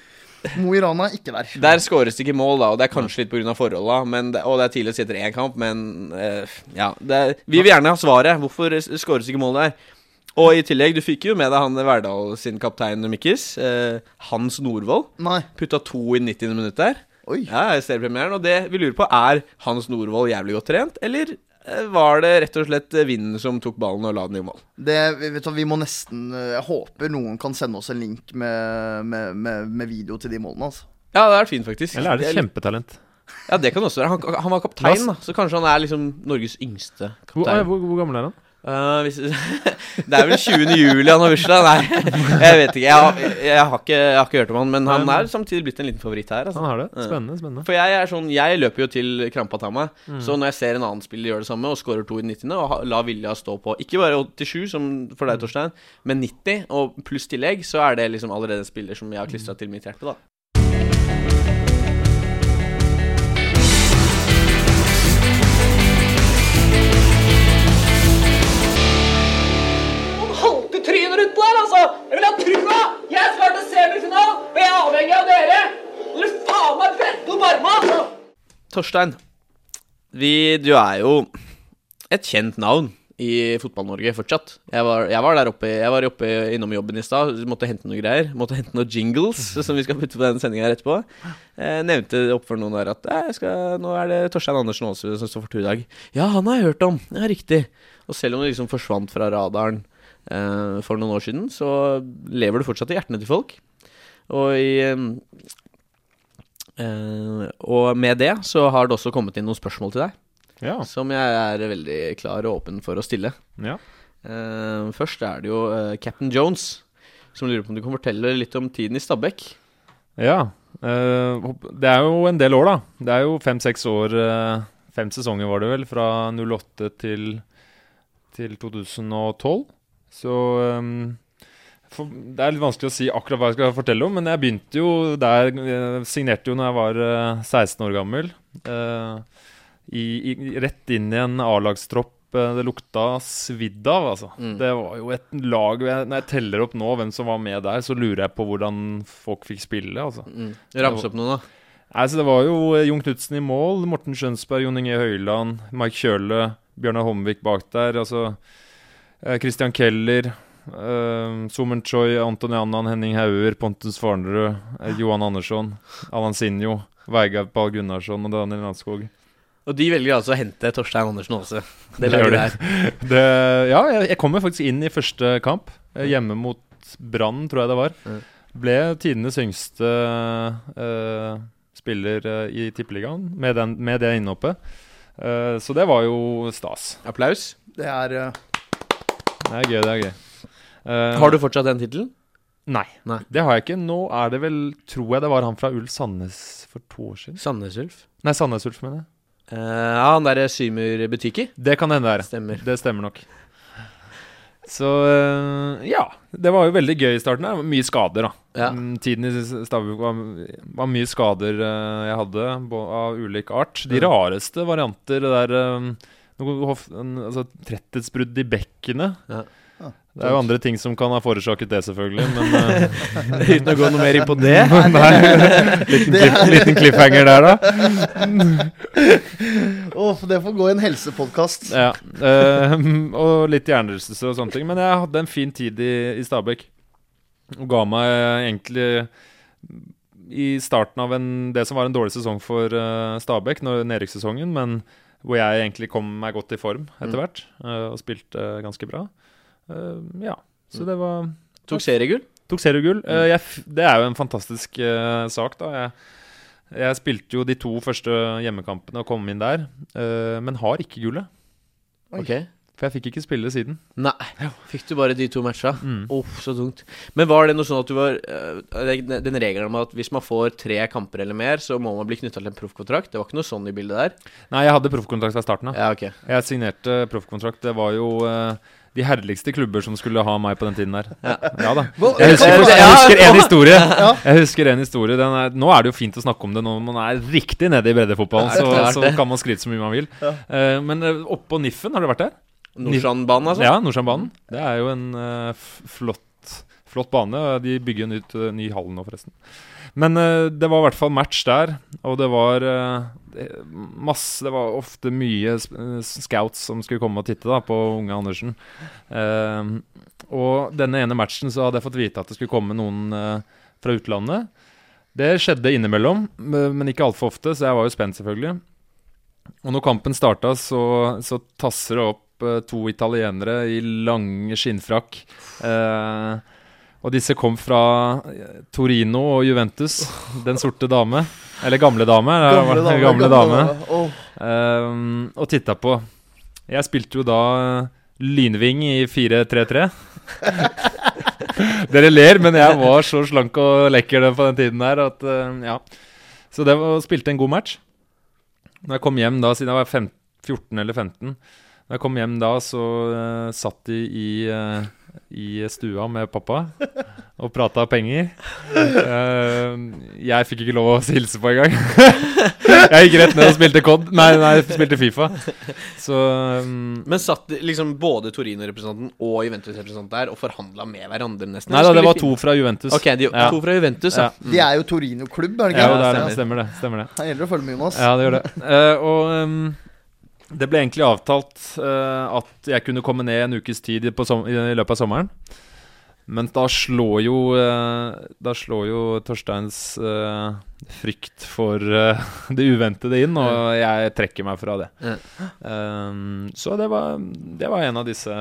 Mo i Rana er ikke der. Der skåres det ikke mål, da, og det er kanskje litt pga. forholda. men det- Og det er tidlig å si etter én kamp, men uh, ja er, Vi vil gjerne ha svaret. Hvorfor skåres ikke mål der? Og i tillegg, du fikk jo med deg han Verdal sin kaptein Mikkis. Uh, Hans Norvoll. Putta to i 90. minutt der. Oi. Ja, seriepremieren. Og det vi lurer på, er Hans Norvoll jævlig godt trent, eller var det rett og slett eh, vinden som tok ballen og la den i mål? Det, du, vi må nesten eh, Jeg håper noen kan sende oss en link med, med, med, med video til de målene. altså Ja, det er fint, faktisk. Eller er det kjempetalent? Ja, det kan også være. Han, han var kaptein, da, så kanskje han er liksom Norges yngste kaptein. Hvor, hvor, hvor gammel er han? Eh, hvis, det er vel 20. juli han har bursdag? Nei, jeg vet ikke. Jeg har, jeg, har ikke. jeg har ikke hørt om han, men han er samtidig blitt en liten favoritt her. Altså. Han har det. Spennende. spennende For jeg er sånn Jeg løper jo til krampa tar meg. Mm. Så når jeg ser en annen spiller gjøre det samme og scorer to i 90., og la Vilja stå på ikke bare 87, som for Mm. deg, Torstein, men 90, og pluss tillegg, så er det liksom allerede en spiller som jeg har klistra til mitt hjerte, da. Torstein, vi, du er jo et kjent navn i Fotball-Norge fortsatt. Jeg var, jeg var der oppe Jeg var oppe innom jobben i stad, måtte hente noen greier. Måtte hente noen jingles som vi skal putte på den sendinga etterpå. Jeg nevnte opp for noen der at jeg skal, nå er det Torstein Andersen Aasrud som står for tur i dag. Ja, han har jeg hørt om. Ja, riktig. Og selv om det liksom forsvant fra radaren eh, for noen år siden, så lever det fortsatt i hjertene til folk. Og i eh, eh, Og med det så har det også kommet inn noen spørsmål til deg. Ja. Som jeg er veldig klar og åpen for å stille. ja. Eh, først er det jo eh, Captain Jones, som lurer på om du kan fortelle litt om tiden i Stabæk. Ja. eh, det er jo en del år, da. Det er jo fem-seks år eh, Fem sesonger var det vel, fra 08 til, til 2012. Så ehm, for, Det er litt vanskelig å si akkurat hva jeg skal fortelle om, men jeg begynte jo der Jeg signerte jo når jeg var eh, 16 år gammel. eh, i, i, rett inn i en A-lagstropp eh, det lukta svidd av, altså. Mm. Det var jo et lag jeg, Når jeg teller opp nå hvem som var med der, så lurer jeg på hvordan folk fikk spille, altså. Mm. Ramse opp noen, da. Nei, så Det var jo eh, Jon Knutsen i mål, Morten Skjønsberg, Jon Inge Høyland, Mike Kjøle, Bjørnar Homvik bak der. Altså eh, Christian Keller, eh, Somen Choi, Anton Annan, Henning Hauger, Pontus Farnerud, eh, Johan Andersson, Allan Sinjo, Veigar Pahl Gunnarsson og Daniel Landskog. Og de velger altså å hente Torstein Andersen også. Det gjør de. Det, ja, jeg, jeg kommer faktisk inn i første kamp, eh, hjemme mot Brann, tror jeg det var. Ble tidenes yngste uh, spiller i Tippeligaen med, den- med det innhoppet. Uh, så det var jo stas. Applaus. Det er Det er gøy, det er gøy. Eh, Har du fortsatt den tittelen? Nei, Nei. det har jeg ikke. Nå er det vel, tror jeg det var han fra Ulf Sandnes for to år siden. Sandnes Ulf. Nei, Sandnes Ulf, mener jeg. Uh, ja, han derre Symer butikker. Det kan hende være. Stemmer. Det stemmer nok. Så uh, ja. Det var jo veldig gøy i starten. Det var mye skader, da. Ja. Mm, Tiden i Stabæk var, var mye skader uh, jeg hadde, av ulik art. De rareste varianter, det der um, altså, Tretthetsbrudd i bekkenet. Ja. Det er jo andre ting som kan ha forårsaket det, selvfølgelig, men uh, Uten å gå noe mer inn på det. Nei, liten, klipp, liten cliffhanger der, da. Å, det får gå i en helsepodkast. Ja, Uh, og litt hjernerystelse og sånne ting. Men jeg hadde en fin tid i, i Stabæk. Og ga meg egentlig i starten av en, det som var en dårlig sesong for uh, Stabæk, når- nedrykkssesongen, men hvor jeg egentlig kom meg godt i form etter Mm. hvert, eh, og spilte ganske bra. Eh, ja, så det var Tok seriegull. Tok seriegull. Eh, jeg det er jo en fantastisk eh, sak, da. Jeg, jeg spilte jo de to første hjemmekampene og kom inn der, eh, men har ikke gullet. Ok. For jeg fikk ikke spille siden. Nei. Fikk du bare de to matcha? Mm. Oh, så tungt. Men var det noe sånn at du var Den regelen om at hvis man får tre kamper eller mer, så må man bli knytta til en proffkontrakt? Det var ikke noe sånn i bildet der? Nei, jeg hadde proffkontrakt fra starten av. Ja, ok. Jeg signerte proffkontrakt. Det var jo eh, de herligste klubber som skulle ha meg på den tiden der. Ja. Ja da. Jeg husker, jeg husker en historie. Jeg husker en historie den er, Nå er det jo fint å snakke om det når man er riktig nede i breddefotballen. Så, så kan man skryte så mye man vil. Uh, men uh, oppå Niffen, har du vært der? Nordstrandbanen, altså? Ja, Nordstrandbanen. Det er jo en uh, flott, flott bane. De bygger en ut, eh, ny hall nå, forresten. Men uh, det var i hvert fall match der, og det var uh, masse Det var ofte mye scouts som skulle komme og titte da på unge Andersen. Uh, og denne ene matchen så hadde jeg fått vite at det skulle komme noen fra utlandet. Det skjedde innimellom, men ikke altfor ofte, så jeg var jo spent, selvfølgelig. Og når kampen starta, så, så tasser det opp to italienere i lange skinnfrakk. Eh, og disse kom fra eh, Torino og Juventus. Den sorte dame. Eller gamle dame. det var- Gamle dame. gamle dame. Eh, og titta på. Jeg spilte jo da eh, lynving i 4-3-3. Dere ler, men jeg var så slank og lekker på den tiden der at eh, ja. Så det var, spilte en god match. Når jeg kom hjem da, siden jeg var 15, 14 eller 15 Når jeg kom hjem da, så uh, satt de i, uh, i stua med pappa og prata penger. Uh, jeg fikk ikke lov å hilse på engang. jeg gikk rett ned og spilte COD. Nei, nei, spilte Fifa. Så um, Men satt liksom både Torino-representanten og Juventus-representanten der og forhandla med hverandre, nesten? Nei da, det var to fra Juventus. Ok, de, Ja. to fra Juventus, ja. Ja. De er jo Torino-klubb, er det Ja, ikke? det, er, stemmer. det. Stemmer det. Stemmer det. Det gjelder å følge med, Jonas. Ja, det gjør det. Eh, og um, det ble egentlig avtalt uh, at jeg kunne komme ned en ukes tid i, på som, i, i løpet av sommeren. Men da slår jo uh, Da slår jo Torsteins uh, frykt for det uventede inn, og jeg trekker meg fra det. Um, så det var, det var en av disse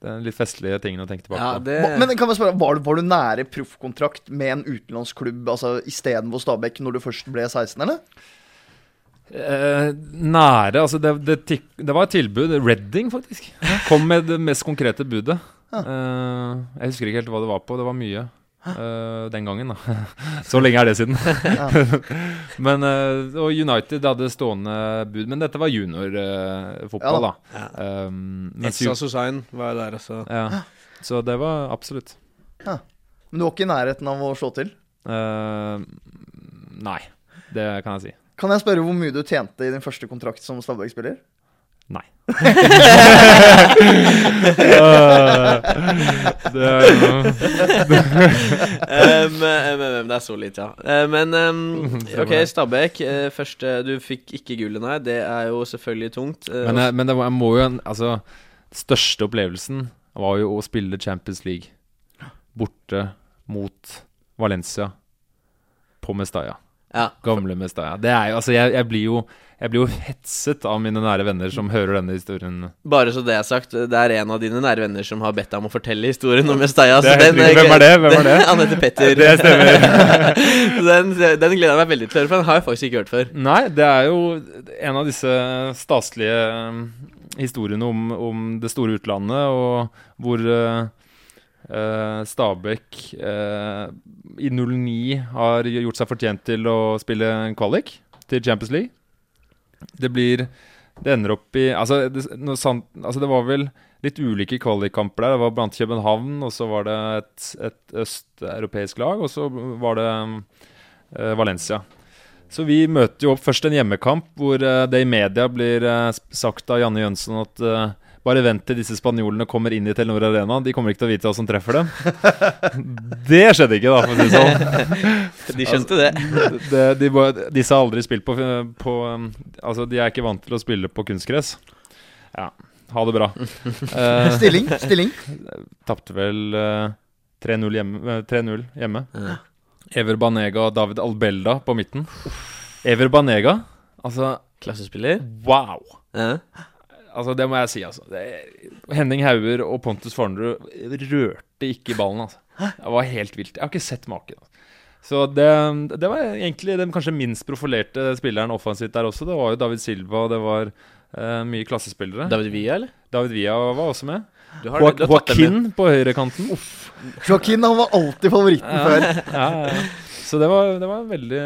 det er litt festlige tingene å tenke tilbake ja på. det, på. Men kan jeg spørre, var du, var du nære proffkontrakt med en utenlandsklubb altså istedenfor Stabæk når du først ble 16, eller? Eh, nære Altså, det, det, tikk, det var et tilbud. Redding, faktisk. Kom med det mest konkrete budet. Eh, jeg husker ikke helt hva det var på. Det var mye. eh, den gangen, da. Så lenge er det siden. men eh, Og United hadde stående bud. Men dette var juniorfotball, Ja da. Um, mens Etsa ju- Susain var der, altså. ja. Så det var absolutt. Men du var ikke i nærheten av å slå til? Eh, nei, det kan jeg si. Kan jeg spørre hvor mye du tjente i din første kontrakt som Stabæk-spiller? Nei. det er um, um, um, det er så litt, ja. Uh, men um, OK, det. Stabæk. Uh, første Du fikk ikke gullet, nei. Det er jo selvfølgelig tungt. Uh, Men, jeg, men det jeg må jo Altså, største opplevelsen var jo å spille Champions League borte mot Valencia på Mestalla. Ja. Gamle Mestalla. Det er jo Altså, jeg, jeg blir jo Jeg blir jo hetset av mine nære venner som hører denne historien. Bare så det er sagt, det er en av dine nære venner som har bedt deg om å fortelle historien om Mestalla. Hvem er det? Hvem er det? Han heter Petter. Det stemmer. Den, den gleder jeg meg veldig til å høre, for den har jeg faktisk ikke hørt før. Nei, det er jo en av disse staselige um, historiene om, om det store utlandet, og hvor uh, uh, Stabæk uh, i 09 har gjort seg fortjent til å spille en kvalik til Champions League. Det blir Det ender opp i Altså, det, sant, altså det var vel litt ulike kvalikkamper der. Det var blant København, og så var det et, et østeuropeisk lag, og så var det uh, Valencia. Så vi møter jo opp først en hjemmekamp hvor det i media blir sagt av Janne Jønsson at bare vent til disse spanjolene kommer inn i Telenor Arena. De kommer ikke til å vite hva som treffer dem. det skjedde ikke, da, for å si det sånn. De skjønte det. det, de, de, disse har aldri spilt på, på Altså, de er ikke vant til å spille på kunstgress. Ja, ha det bra. uh, Stilling? Stilling? Tapte vel uh, 3-0 hjemme. eh, 3-0 hjemme. Ja. Ever Banega og David Albelda på midten. Ever Banega, altså Klassespiller. wow! Ja. Altså, det må jeg si, altså. Det, Henning Hauger og Pontus Fornerud rørte ikke ballen, altså. Det var helt vilt. Jeg har ikke sett maken. Altså. Så det, det var egentlig den kanskje minst profilerte spilleren offensivt der også. Det var jo David Silva, og det var uh, mye klassespillere. David Villa, eller? David Villa var også med. Du har, Jo du har. Joaquin på høyrekanten. Joaquin han var alltid favoritten før. Ja, ja, ja. Så det var, det var veldig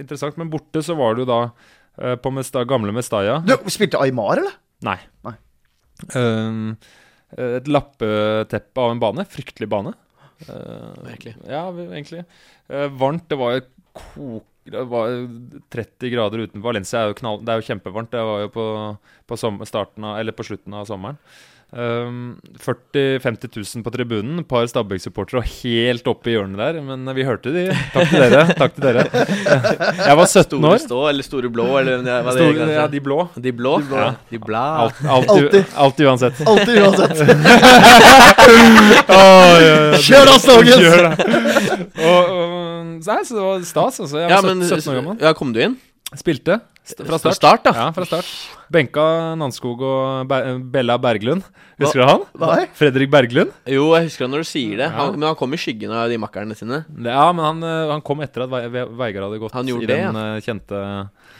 interessant. Men borte så var du da uh, på Mesta, gamle Mestaya. Du, Spilte Aymar, eller? Nei. Nei. Um, et lappeteppe av en bane. Fryktelig bane. Uh, Egentlig. Ja, egentlig. Uh, varmt. Det var jo kok... Det var 30 grader utenfor. Valencia er jo knall... Det er jo kjempevarmt. Det var jo på, på sommer, av, eller på slutten av sommeren. Um, 40 000-50 000 på tribunen. Et par Stabæk-supportere og helt oppe i hjørnet der. Men vi hørte de. Takk til dere. Takk til dere. Jeg var 17 Store år. stå eller store blå, eller hva det Ja, de ja, de blå. De blå? Ja. De blå. Alt, alt, Alltid. alt uansett. Alltid uansett. oh, ja, ja, Kjør da, Stogens! Kjør da. Og, og, nei, så det var stas, altså. Jeg Ja, var men 17 17 år gammel. ja, kom du inn? Spilte fra start. start, da. Ja, fra start. Benka Nanskog og Bella Berglund. Husker du han? Nei. Fredrik Berglund? Jo, jeg husker han når du sier det. Ja. Men han kom i skyggen av de makkerne sine. Ja, men han, eh, han kom etter at Ve- Ve- Veigar hadde gått Han gjorde i det, den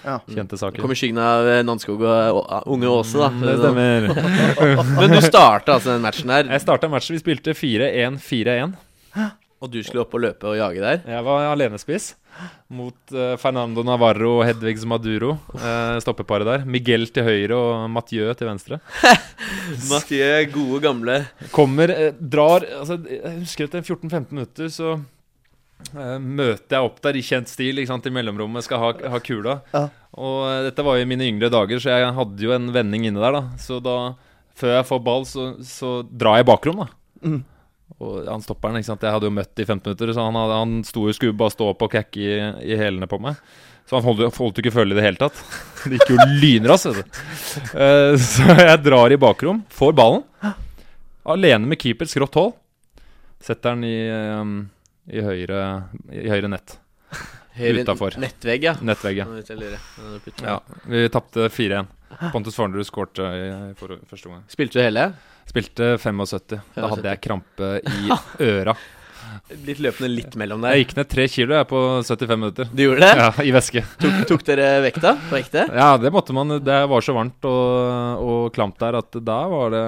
Ja. kjente saken. Kom i skyggen av eh, Nanskog og Unge Åse, da. Det stemmer. Men du starta altså den matchen her. Jeg starta matchen. Vi spilte 4-1-4-1. Og du skulle opp og løpe og jage der. Jeg var alenespiss mot uh, Fernando Navarro og Hedvigs Maduro. Uh, stoppeparet der. Miguel til høyre og Mathieu til venstre. Mathieu, gode, gamle Kommer, uh, drar altså, Jeg husker etter 14-15 minutter så eh, møter jeg opp der i kjent stil ikke sant, i mellomrommet, skal ha, ha kula. Ja. Og dette var jo i mine yngre dager, så jeg hadde jo en vending inne der. da Så da, før jeg får ball, så, så drar jeg bakrom, da. Mm. Og han stopperen, ikke sant Jeg hadde jo møtt i 15 minutter, så han, hadde, han sto skulle bare stå opp og kakke i, i hælene på meg. Så han holdt, holdt ikke følge i det hele tatt. Det gikk jo lynraskt, vet du. Uh, så jeg drar i bakrom, får ballen. Alene med keeper, skrått hold. Setter den i, um, i, høyre, i høyre nett. Høyre Nettvegg, ja. Nettvegg, ja. Ja. Vi tapte 4-1. Pontus Farnerud skårte i, i for, første omgang. Spilte du hele? Spilte 75. Da hadde jeg krampe i øra. Litt løpende litt mellom der. Jeg gikk ned tre kilo jeg på 75 minutter. Du gjorde det? Ja, I væske. Tok, tok dere vekta på ekte? Ja, det måtte man. Det var så varmt og, og klamt der at da var det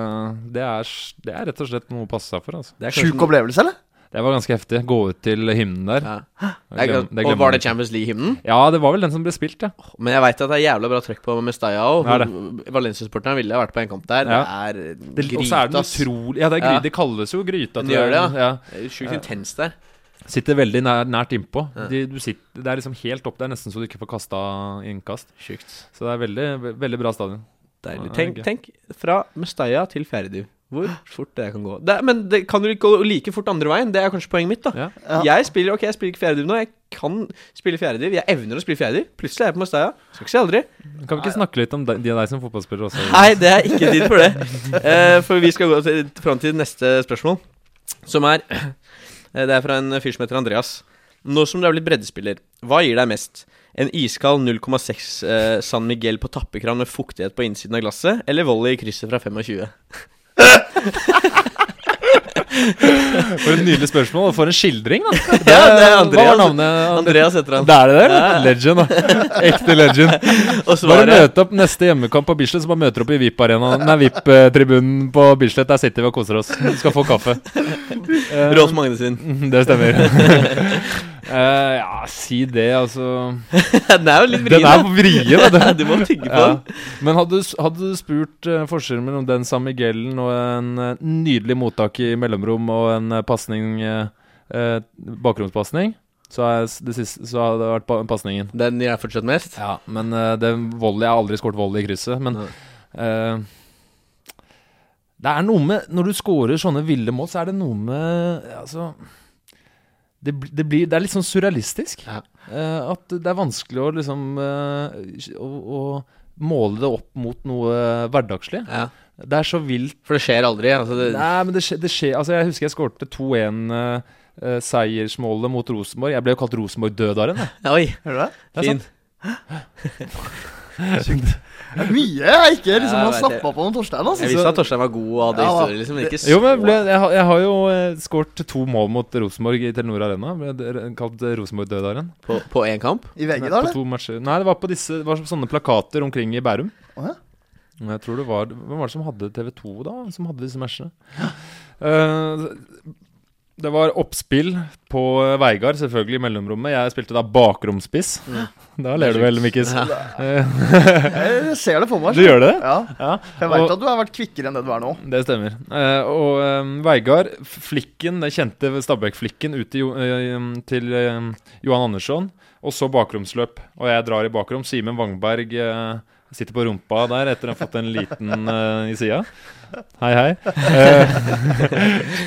det er, det er rett og slett noe å passe seg for. Altså. Sjuk opplevelse, eller? Det var ganske heftig. Gå ut til hymnen der. Ja. Er, glem- og var det. Champions League-hymnen? Ja, det var vel den som ble spilt, ja. Men jeg veit at det er jævla bra trøkk på Mestaya òg. Er Valencia-supporterne ville vært på en kamp der. Ja. Det er Det, og så er den utrolig Ja, det, gry, det kalles jo gryta. Den gjør det, ja. Det er Sjukt intenst der. Sitter veldig nær, nært innpå. De, du sitter, det er liksom helt opp der, nesten så du ikke får kasta innkast. Sjukt. Så det er veldig, veldig bra stadion. Deilig. Tenk, tenk fra Mestaya til Fjerdediv. Hvor fort det kan gå. Det, men det kan jo ikke gå like fort andre veien. Det er kanskje poenget mitt. da Ja. Ja. Jeg spiller ok, jeg spiller ikke fjerdediv nå. Jeg kan spille fjerdediv. Jeg evner å spille fjerdediv. Plutselig er jeg på Mestalla. Skal ikke si aldri. Kan vi ikke snakke litt om de, de av deg som fotballspiller også? Nei, det er ikke tid for det. Eh, for vi skal gå til, fram til neste spørsmål, som er eh, Det er fra en fyr som heter Andreas. Nå som du er blitt breddespiller, hva gir deg mest? En iskald 0,6 eh, San Miguel på tappekran med fuktighet på innsiden av glasset, eller volley i krysset fra 25? For et nydelig spørsmål, og for en skildring, da. Ja, det er Hva Andreas. var navnet? Andreas heter han. Det er det der? Ja. Legend, da. Ekte legend. Bare møte opp neste hjemmekamp på Bislett, så bare møter opp i VIP-arenaen Nei, VIP-tribunen på Bislett. Der sitter vi og koser oss. Du skal få kaffe. Rolf Magne sin. Det stemmer. Eh, ja, si det, altså Den er jo litt vrien. Den er vrien, du. Må tygge på Ja. den. Men hadde, du- hadde du spurt uh, forskjellen mellom den San Miguelen og en uh, nydelig mottak i mellomrom og en uh, pasning uh, Bakromspasning, så, så hadde det vært pa pasningen. Den jeg fortsatt mest. Ja, men uh, den volley Jeg har aldri skåret volley i krysset, men Det er noe med Når du scorer sånne ville mål, så er det noe med Altså det, det, blir, det er litt sånn surrealistisk. Ja. Uh, at det er vanskelig å liksom uh, å, å måle det opp mot noe hverdagslig. Ja. Det er så vilt For det skjer aldri. Altså det, Nei, men det skjer, skjer Altså, jeg husker jeg skårte 2-1-seiersmålet mot Rosenborg. Jeg ble jo kalt Rosenborg-dødaren. Oi, Hører du det? Det er fin. Det er mye jeg ikke liksom Ja, har jeg snappa på med Torstein. Altså. Jeg visste at Torstein var god og hadde Ja, historie. liksom, ikke så Jo, men jeg, ble, jeg, har- jeg har jo eh, skåret to mål mot Rosenborg i Telenor Arena. Ble kalt Rosenborg-dødaren. på, på én kamp. I VG, da? Eller? på to matcher. Nei, det var på disse Det var sånne plakater omkring i Bærum. Oh, ja. Jeg tror det var Hvem var det som hadde TV2 da? Som hadde disse matchene? Eh, det var oppspill på eh, Veigard, selvfølgelig, i mellomrommet. Jeg spilte da bakromspiss. Da ler du vel, Mikkis? Jeg ser det for meg. Du gjør det? Ja. Ja. Jeg veit at du har vært kvikkere enn det du er nå. Det stemmer. Eh, og eh, Veigard, flikken, den kjente Stabæk-flikken, ut til, eh, til Johan Andersson. Og så bakromsløp. Og jeg drar i bakrom. Simen Wangberg sitter på rumpa der etter å ha fått en liten uh, i sida. Hei, hei. Uh,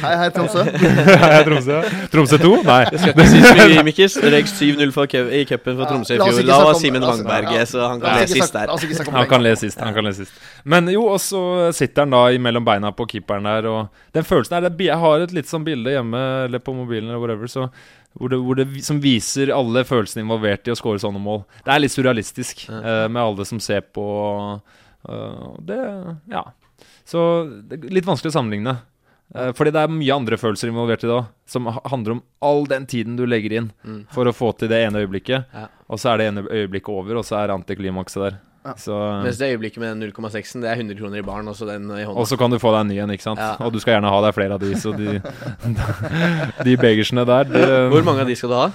Hei, hei, Tromsø. hei, Tromsø. Tromsø 2? Nei. Skal ikke si så mye, Mikkis. Røyk 7-0 i cupen for Tromsø i la oss fjor. Da var Simen altså, Wangberg, så han kan le sist der. Han kan le sist. han kan le sist Men jo, og så sitter han da mellom beina på keeperen der, og den følelsen er Jeg har et litt sånn bilde hjemme, eller på mobilen, eller whatever, så hvor det, hvor det, som viser alle følelsene involvert i å score sånne mål. Det er litt surrealistisk, eh, med alle som ser på. Uh, det Ja. Så det er litt vanskelig å sammenligne. Uh, fordi det er mye andre følelser involvert i det òg, som handler om all den tiden du legger inn Mm. for å få til det ene øyeblikket. Ja. Og så er det ene øyeblikket over, og så er antiklimakset der. Ja. Så, Mens det øyeblikket med den 0,6-en, det er 100 kroner i baren, og så den i hånda. og så kan du få deg en ny en, ikke sant. Ja. Og du skal gjerne ha deg flere av de, så de, de begersene der de, Hvor mange av de skal du ha?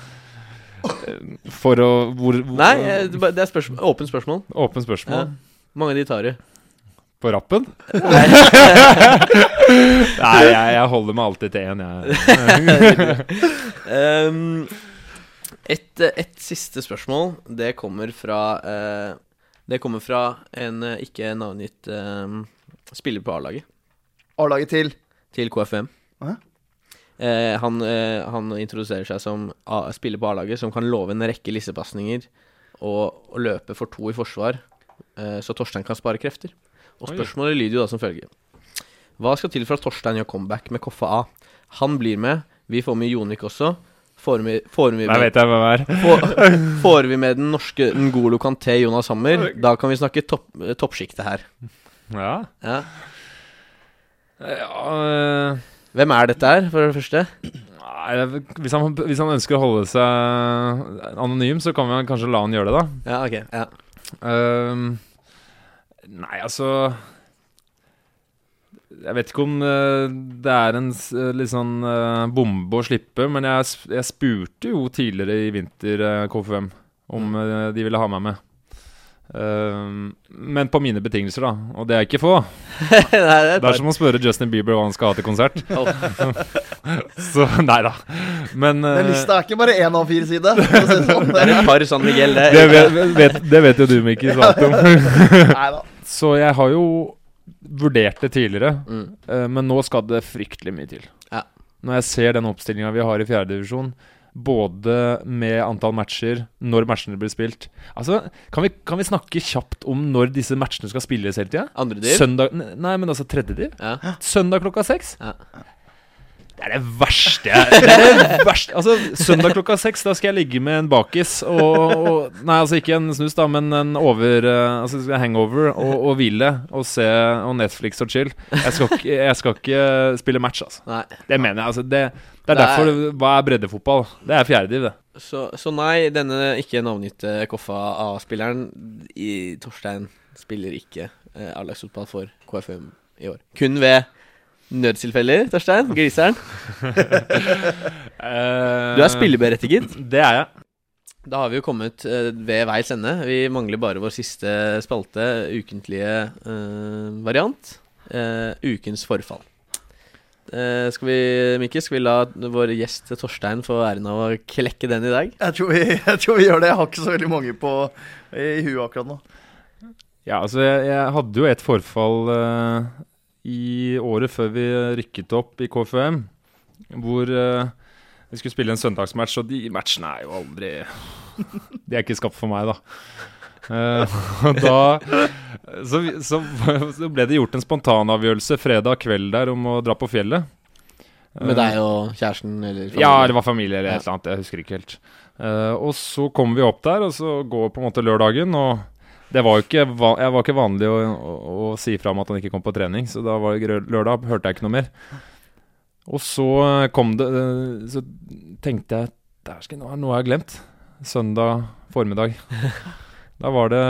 For å hvor, hvor, Nei, eh, det er spørsmål, åpent spørsmål. Åpent spørsmål. Ja. Mange av de tar du. På rappen? Nei, jeg, jeg holder meg alltid til én, jeg. Um, et, eh, et siste spørsmål. Det kommer fra eh, Det kommer fra en eh, ikke navngitt eh, spiller på A-laget A-laget til til KFM. Hæ? Eh, han, eh, han introduserer seg som A spiller på A-laget som kan love en rekke lissepasninger og, og løpe for to i forsvar, eh, så Torstein kan spare krefter. Og Oi. spørsmålet lyder jo da som følger. Hva skal til for at Torstein gjør comeback med Koffa A? Han blir med. Vi får med Jonik også. Får vi, får vi med, vet jeg hvem er. får, får vi med den norske Ngolo Kanté Jonas Hammer, da kan vi snakke topp, toppsjiktet her. Ja. Ja. ja øh, Hvem er dette her, for det første? nei, hvis, han, hvis han ønsker å holde seg anonym, så kan vi kanskje la han gjøre det, da. Ja, ok. Ja. Ehm, nei, altså Jeg vet ikke om eh, det er en eh, litt sånn eh, bombe å slippe, men jeg, jeg spurte jo tidligere i vinter KFUM om mm. de ville ha meg med. Uh, men på mine betingelser, da. Og det er ikke få. Nei, det er Det er som å spørre Justin Bieber hva han skal ha til konsert. Så nei da. Men uh, Den lista er ikke bare én av fire sider. si sånn. Det er et par sånn Miguel, det. det vet, vet, det vet jo du, Mikkel. Så jeg har jo vurdert det tidligere, Mm. uh, men nå skal det fryktelig mye til. Ja. Når jeg ser den oppstillinga vi har i fjerdedivisjon, både med antall matcher, når matchene blir spilt Altså, kan vi, kan vi snakke kjapt om når disse matchene skal spilles hele tida? Andre div? Søndag Nei, men altså tredje div. Ja. Søndag klokka seks. Ja. Det er det verste jeg Det er det verste Altså, søndag klokka seks, da skal jeg ligge med en bakis og, og Nei, altså ikke en snus, da, men en over eh, Altså hangover og, og hvile og se og Netflix og chill. Jeg skal ikke, jeg skal ikke spille match, altså. Nei. Det mener jeg. altså Det, det er er- derfor Hva er breddefotball? Det er fjerdediv, det. Så, så nei, denne ikke navngitte Koffa A-spilleren i Torstein spiller ikke eh, A-lagsfotball for KFUM i år. Kun ved nødstilfeller, Torstein. Griseren. Du er spilleberettiget. Det er jeg. Da har vi jo kommet eh, ved veis ende. Vi mangler bare vår siste spalte, ukentlige uh, variant. Uh, ukens forfall. Uh, skal vi, Mikke, skal vi la vår gjest Torstein få æren av å klekke den i dag? Jeg tror, vi, jeg tror vi gjør det. Jeg har ikke så veldig mange på i huet akkurat nå. Ja, altså jeg, jeg hadde jo et forfall eh, i året før vi rykket opp i KFUM, hvor uh, vi skulle spille en søndagsmatch, og de matchene er jo aldri De er ikke skapt for meg, da. Uh, og da så, så, så ble det gjort en spontanavgjørelse fredag kveld der om å dra på fjellet. Med Eh, deg og kjæresten eller ja, det var familie eller et eller annet. Jeg husker ikke helt. Og så kommer vi opp der, og så går på en måte lørdagen. Og det var jo ikke, jeg var ikke vanlig å, å, å si fra om at han ikke kom på trening, så da var det lørdag, hørte jeg ikke noe mer. Og så kom det eh, Så tenkte jeg Dæsken, nå er noe jeg har glemt. Søndag formiddag. Da var det,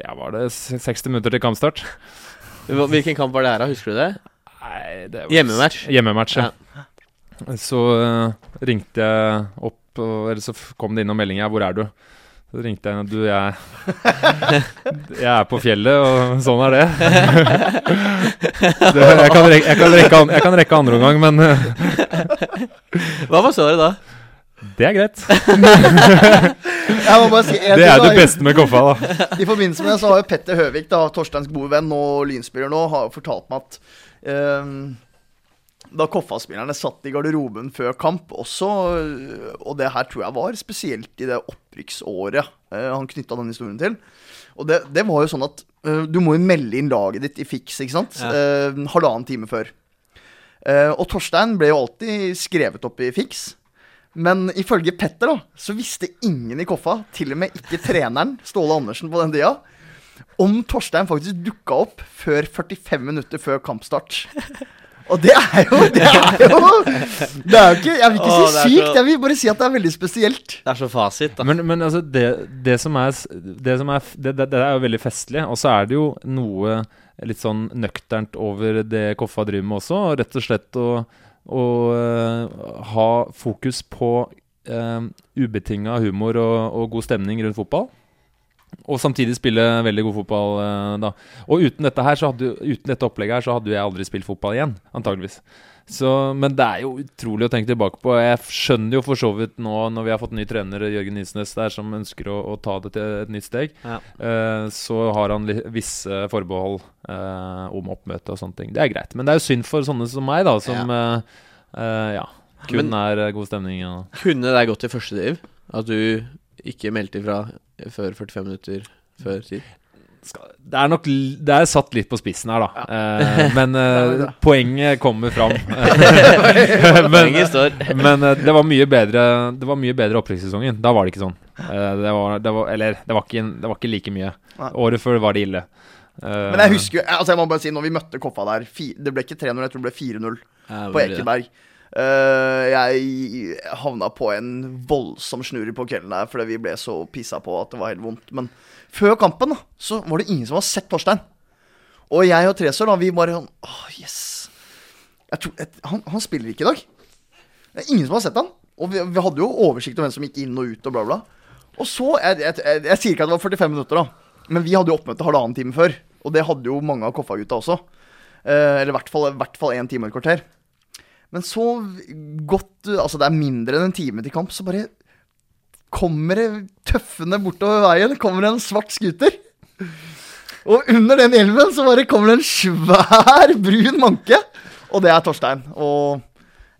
ja, var det 60 minutter til kampstart. Hvilken kamp var det her, da? Husker du det? Nei, det var- Hjemmematch? Hjemmematch, ja. Så eh, ringte jeg opp, og, eller så kom det inn noen meldinger. 'Hvor er du?' Så ringte jeg. 'Du, jeg Jeg er på fjellet, og sånn er det'. det jeg, kan rekke, jeg, kan rekke, an- jeg kan rekke andre omgang, men Hva var svaret da? det er greit. Jeg må bare si Det er det beste med Koffa, da. I forbindelse med det så har jo Petter Høvik, da, Torsteins gode venn og lynspiller nå, har fortalt meg at ehm, da Koffa-spillerne satt i garderoben før kamp også, og det her tror jeg var spesielt i det opprykksåret eh, han knytta den historien til. Og det, det var jo sånn at eh, du må jo melde inn laget ditt i fiks, ikke sant? Ja. Eh, halvannen time før. Eh, og Torstein ble jo alltid skrevet opp i fiks. Men ifølge Petter da, så visste ingen i Koffa, til og med ikke treneren, Ståle Andersen på den tida, om Torstein faktisk dukka opp før 45 minutter før kampstart. Og det er jo Det er jo Det er jo ikke Jeg vil ikke Åh, si er sykt, så- jeg vil bare si at det er veldig spesielt. Det er så fasit, da. Men, men altså, det, det som er, det, som er det, det, det er jo veldig festlig. Og så er det jo noe litt sånn nøkternt over det Koffa driver med også. og Rett og slett å, å uh, ha fokus på uh, ubetinga humor og, og god stemning rundt fotball. Og samtidig spille veldig god fotball, eh, da. Og uten dette her, så hadde, uten dette opplegget her, så hadde jeg aldri spilt fotball igjen, antageligvis. Så, men det er jo utrolig å tenke tilbake på. Jeg skjønner jo for så vidt nå, når vi har fått ny trener, Jørgen Nisnes, der, som ønsker å, å ta det til et nytt steg, Ja. uh, så har han visse forbehold uh, om oppmøte og sånne ting. Det er greit. Men det er jo synd for sånne som meg, da, som eh, Uh, ja, kun Men- er god stemning. Ja. Kunne det gått i første div? At du ikke meldt ifra før 45 minutter før tid? det er nok Det er satt litt på spissen her, da. Eh, men eh, poenget kommer fram. men men eh, det var mye bedre Det var mye bedre opprykkssesongen. Da var det ikke sånn. Eh, det var, det var, eller, det var, ikke, det var ikke like mye. Nei. Året før var det ille. Eh, Men jeg husker jo Altså jeg må bare si, når vi møtte Koffa der fi, Det ble ikke 3-0, jeg tror det ble 4-0 på Ekeberg. det. Eh, jeg havna på en voldsom snurr på kvelden der fordi vi ble så pissa på at det var helt vondt. Men før kampen da så var det ingen som hadde sett Torstein. Og jeg og Tresor, da, vi bare sånn Åh, yes. Jeg tror, jeg, han, han spiller ikke i dag. Det er ingen som har sett han. Og vi, vi hadde jo oversikt over hvem som gikk inn og ut og bla, bla. Og så Jeg, jeg, jeg, jeg sier ikke at det var 45 minutter, da. Men vi hadde jo oppmøte halvannen time før. Og det hadde jo mange av Koffa-gutta også. Eh, eller i hvert fall, én time og et kvarter. Men så godt Altså, det er mindre enn en time til kamp, så bare kommer det tøffende bortover veien. Kommer det en svart scooter. Og under den hjelmen så bare kommer det en svær, brun manke. Og det er Torstein. Og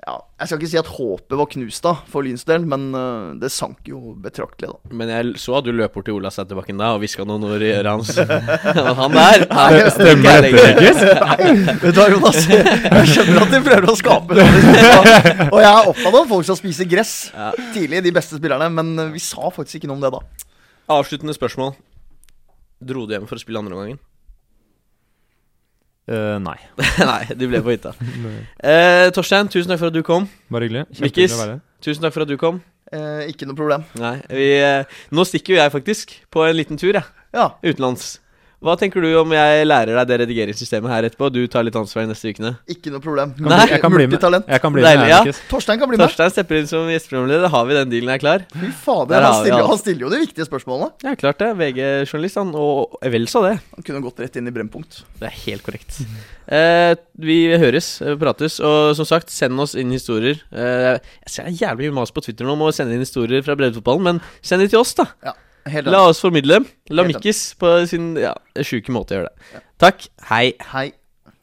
ja, Jeg skal ikke si at håpet var knust da, for Lyns del, men uh, det sank jo betraktelig, da. Men jeg så at du løp bort til Ola Sæterbakken da og hviska noen ord i øret hans. han der er- Stemmer er lenger. Vet du hva, Jonas? Jeg skjønner at de prøver å skape noe. Og jeg er opptatt av folk som spiser gress tidlig, de beste spillerne, men eh, vi sa faktisk ikke noe om det da. Avsluttende spørsmål. Dro du hjem for å spille andreomgangen? Eh, nei. Nei, du ble på hytta. uh, Torstein, tusen takk for at du kom. Bare hyggelig. Mikkis, tusen takk for at du kom. Uh, ikke noe problem. Nei, vi, Nå stikker jo jeg faktisk på en liten tur, jeg. Ja. Utenlands. Hva tenker du om jeg lærer deg det redigeringssystemet her etterpå, du tar litt ansvar i neste ukene? Ikke noe problem. Kan bli- jeg kan bli med. Jeg kan bli med, Deilig, jeg, ja. Torstein kan bli med. Torstein stepper inn som gjesteprogramleder. Da har vi den dealen er klar. Fy fader, Der han stiller, han stiller jo de viktige spørsmålene. Ja, klart det. VG-journalist, han. Og vel så det. Han kunne gått rett inn i Brennpunkt. Det er helt korrekt. Eh, vi høres, eh, prates, og som sagt, send oss inn historier. Eh, jeg ser jævlig mye mas på Twitter nå om å sende inn historier fra breddefotballen, men send de til oss, da. Ja, La oss formidle. La Helt. Mikkis på sin ja, sjuke måte gjøre det. Takk. Hei. Hei.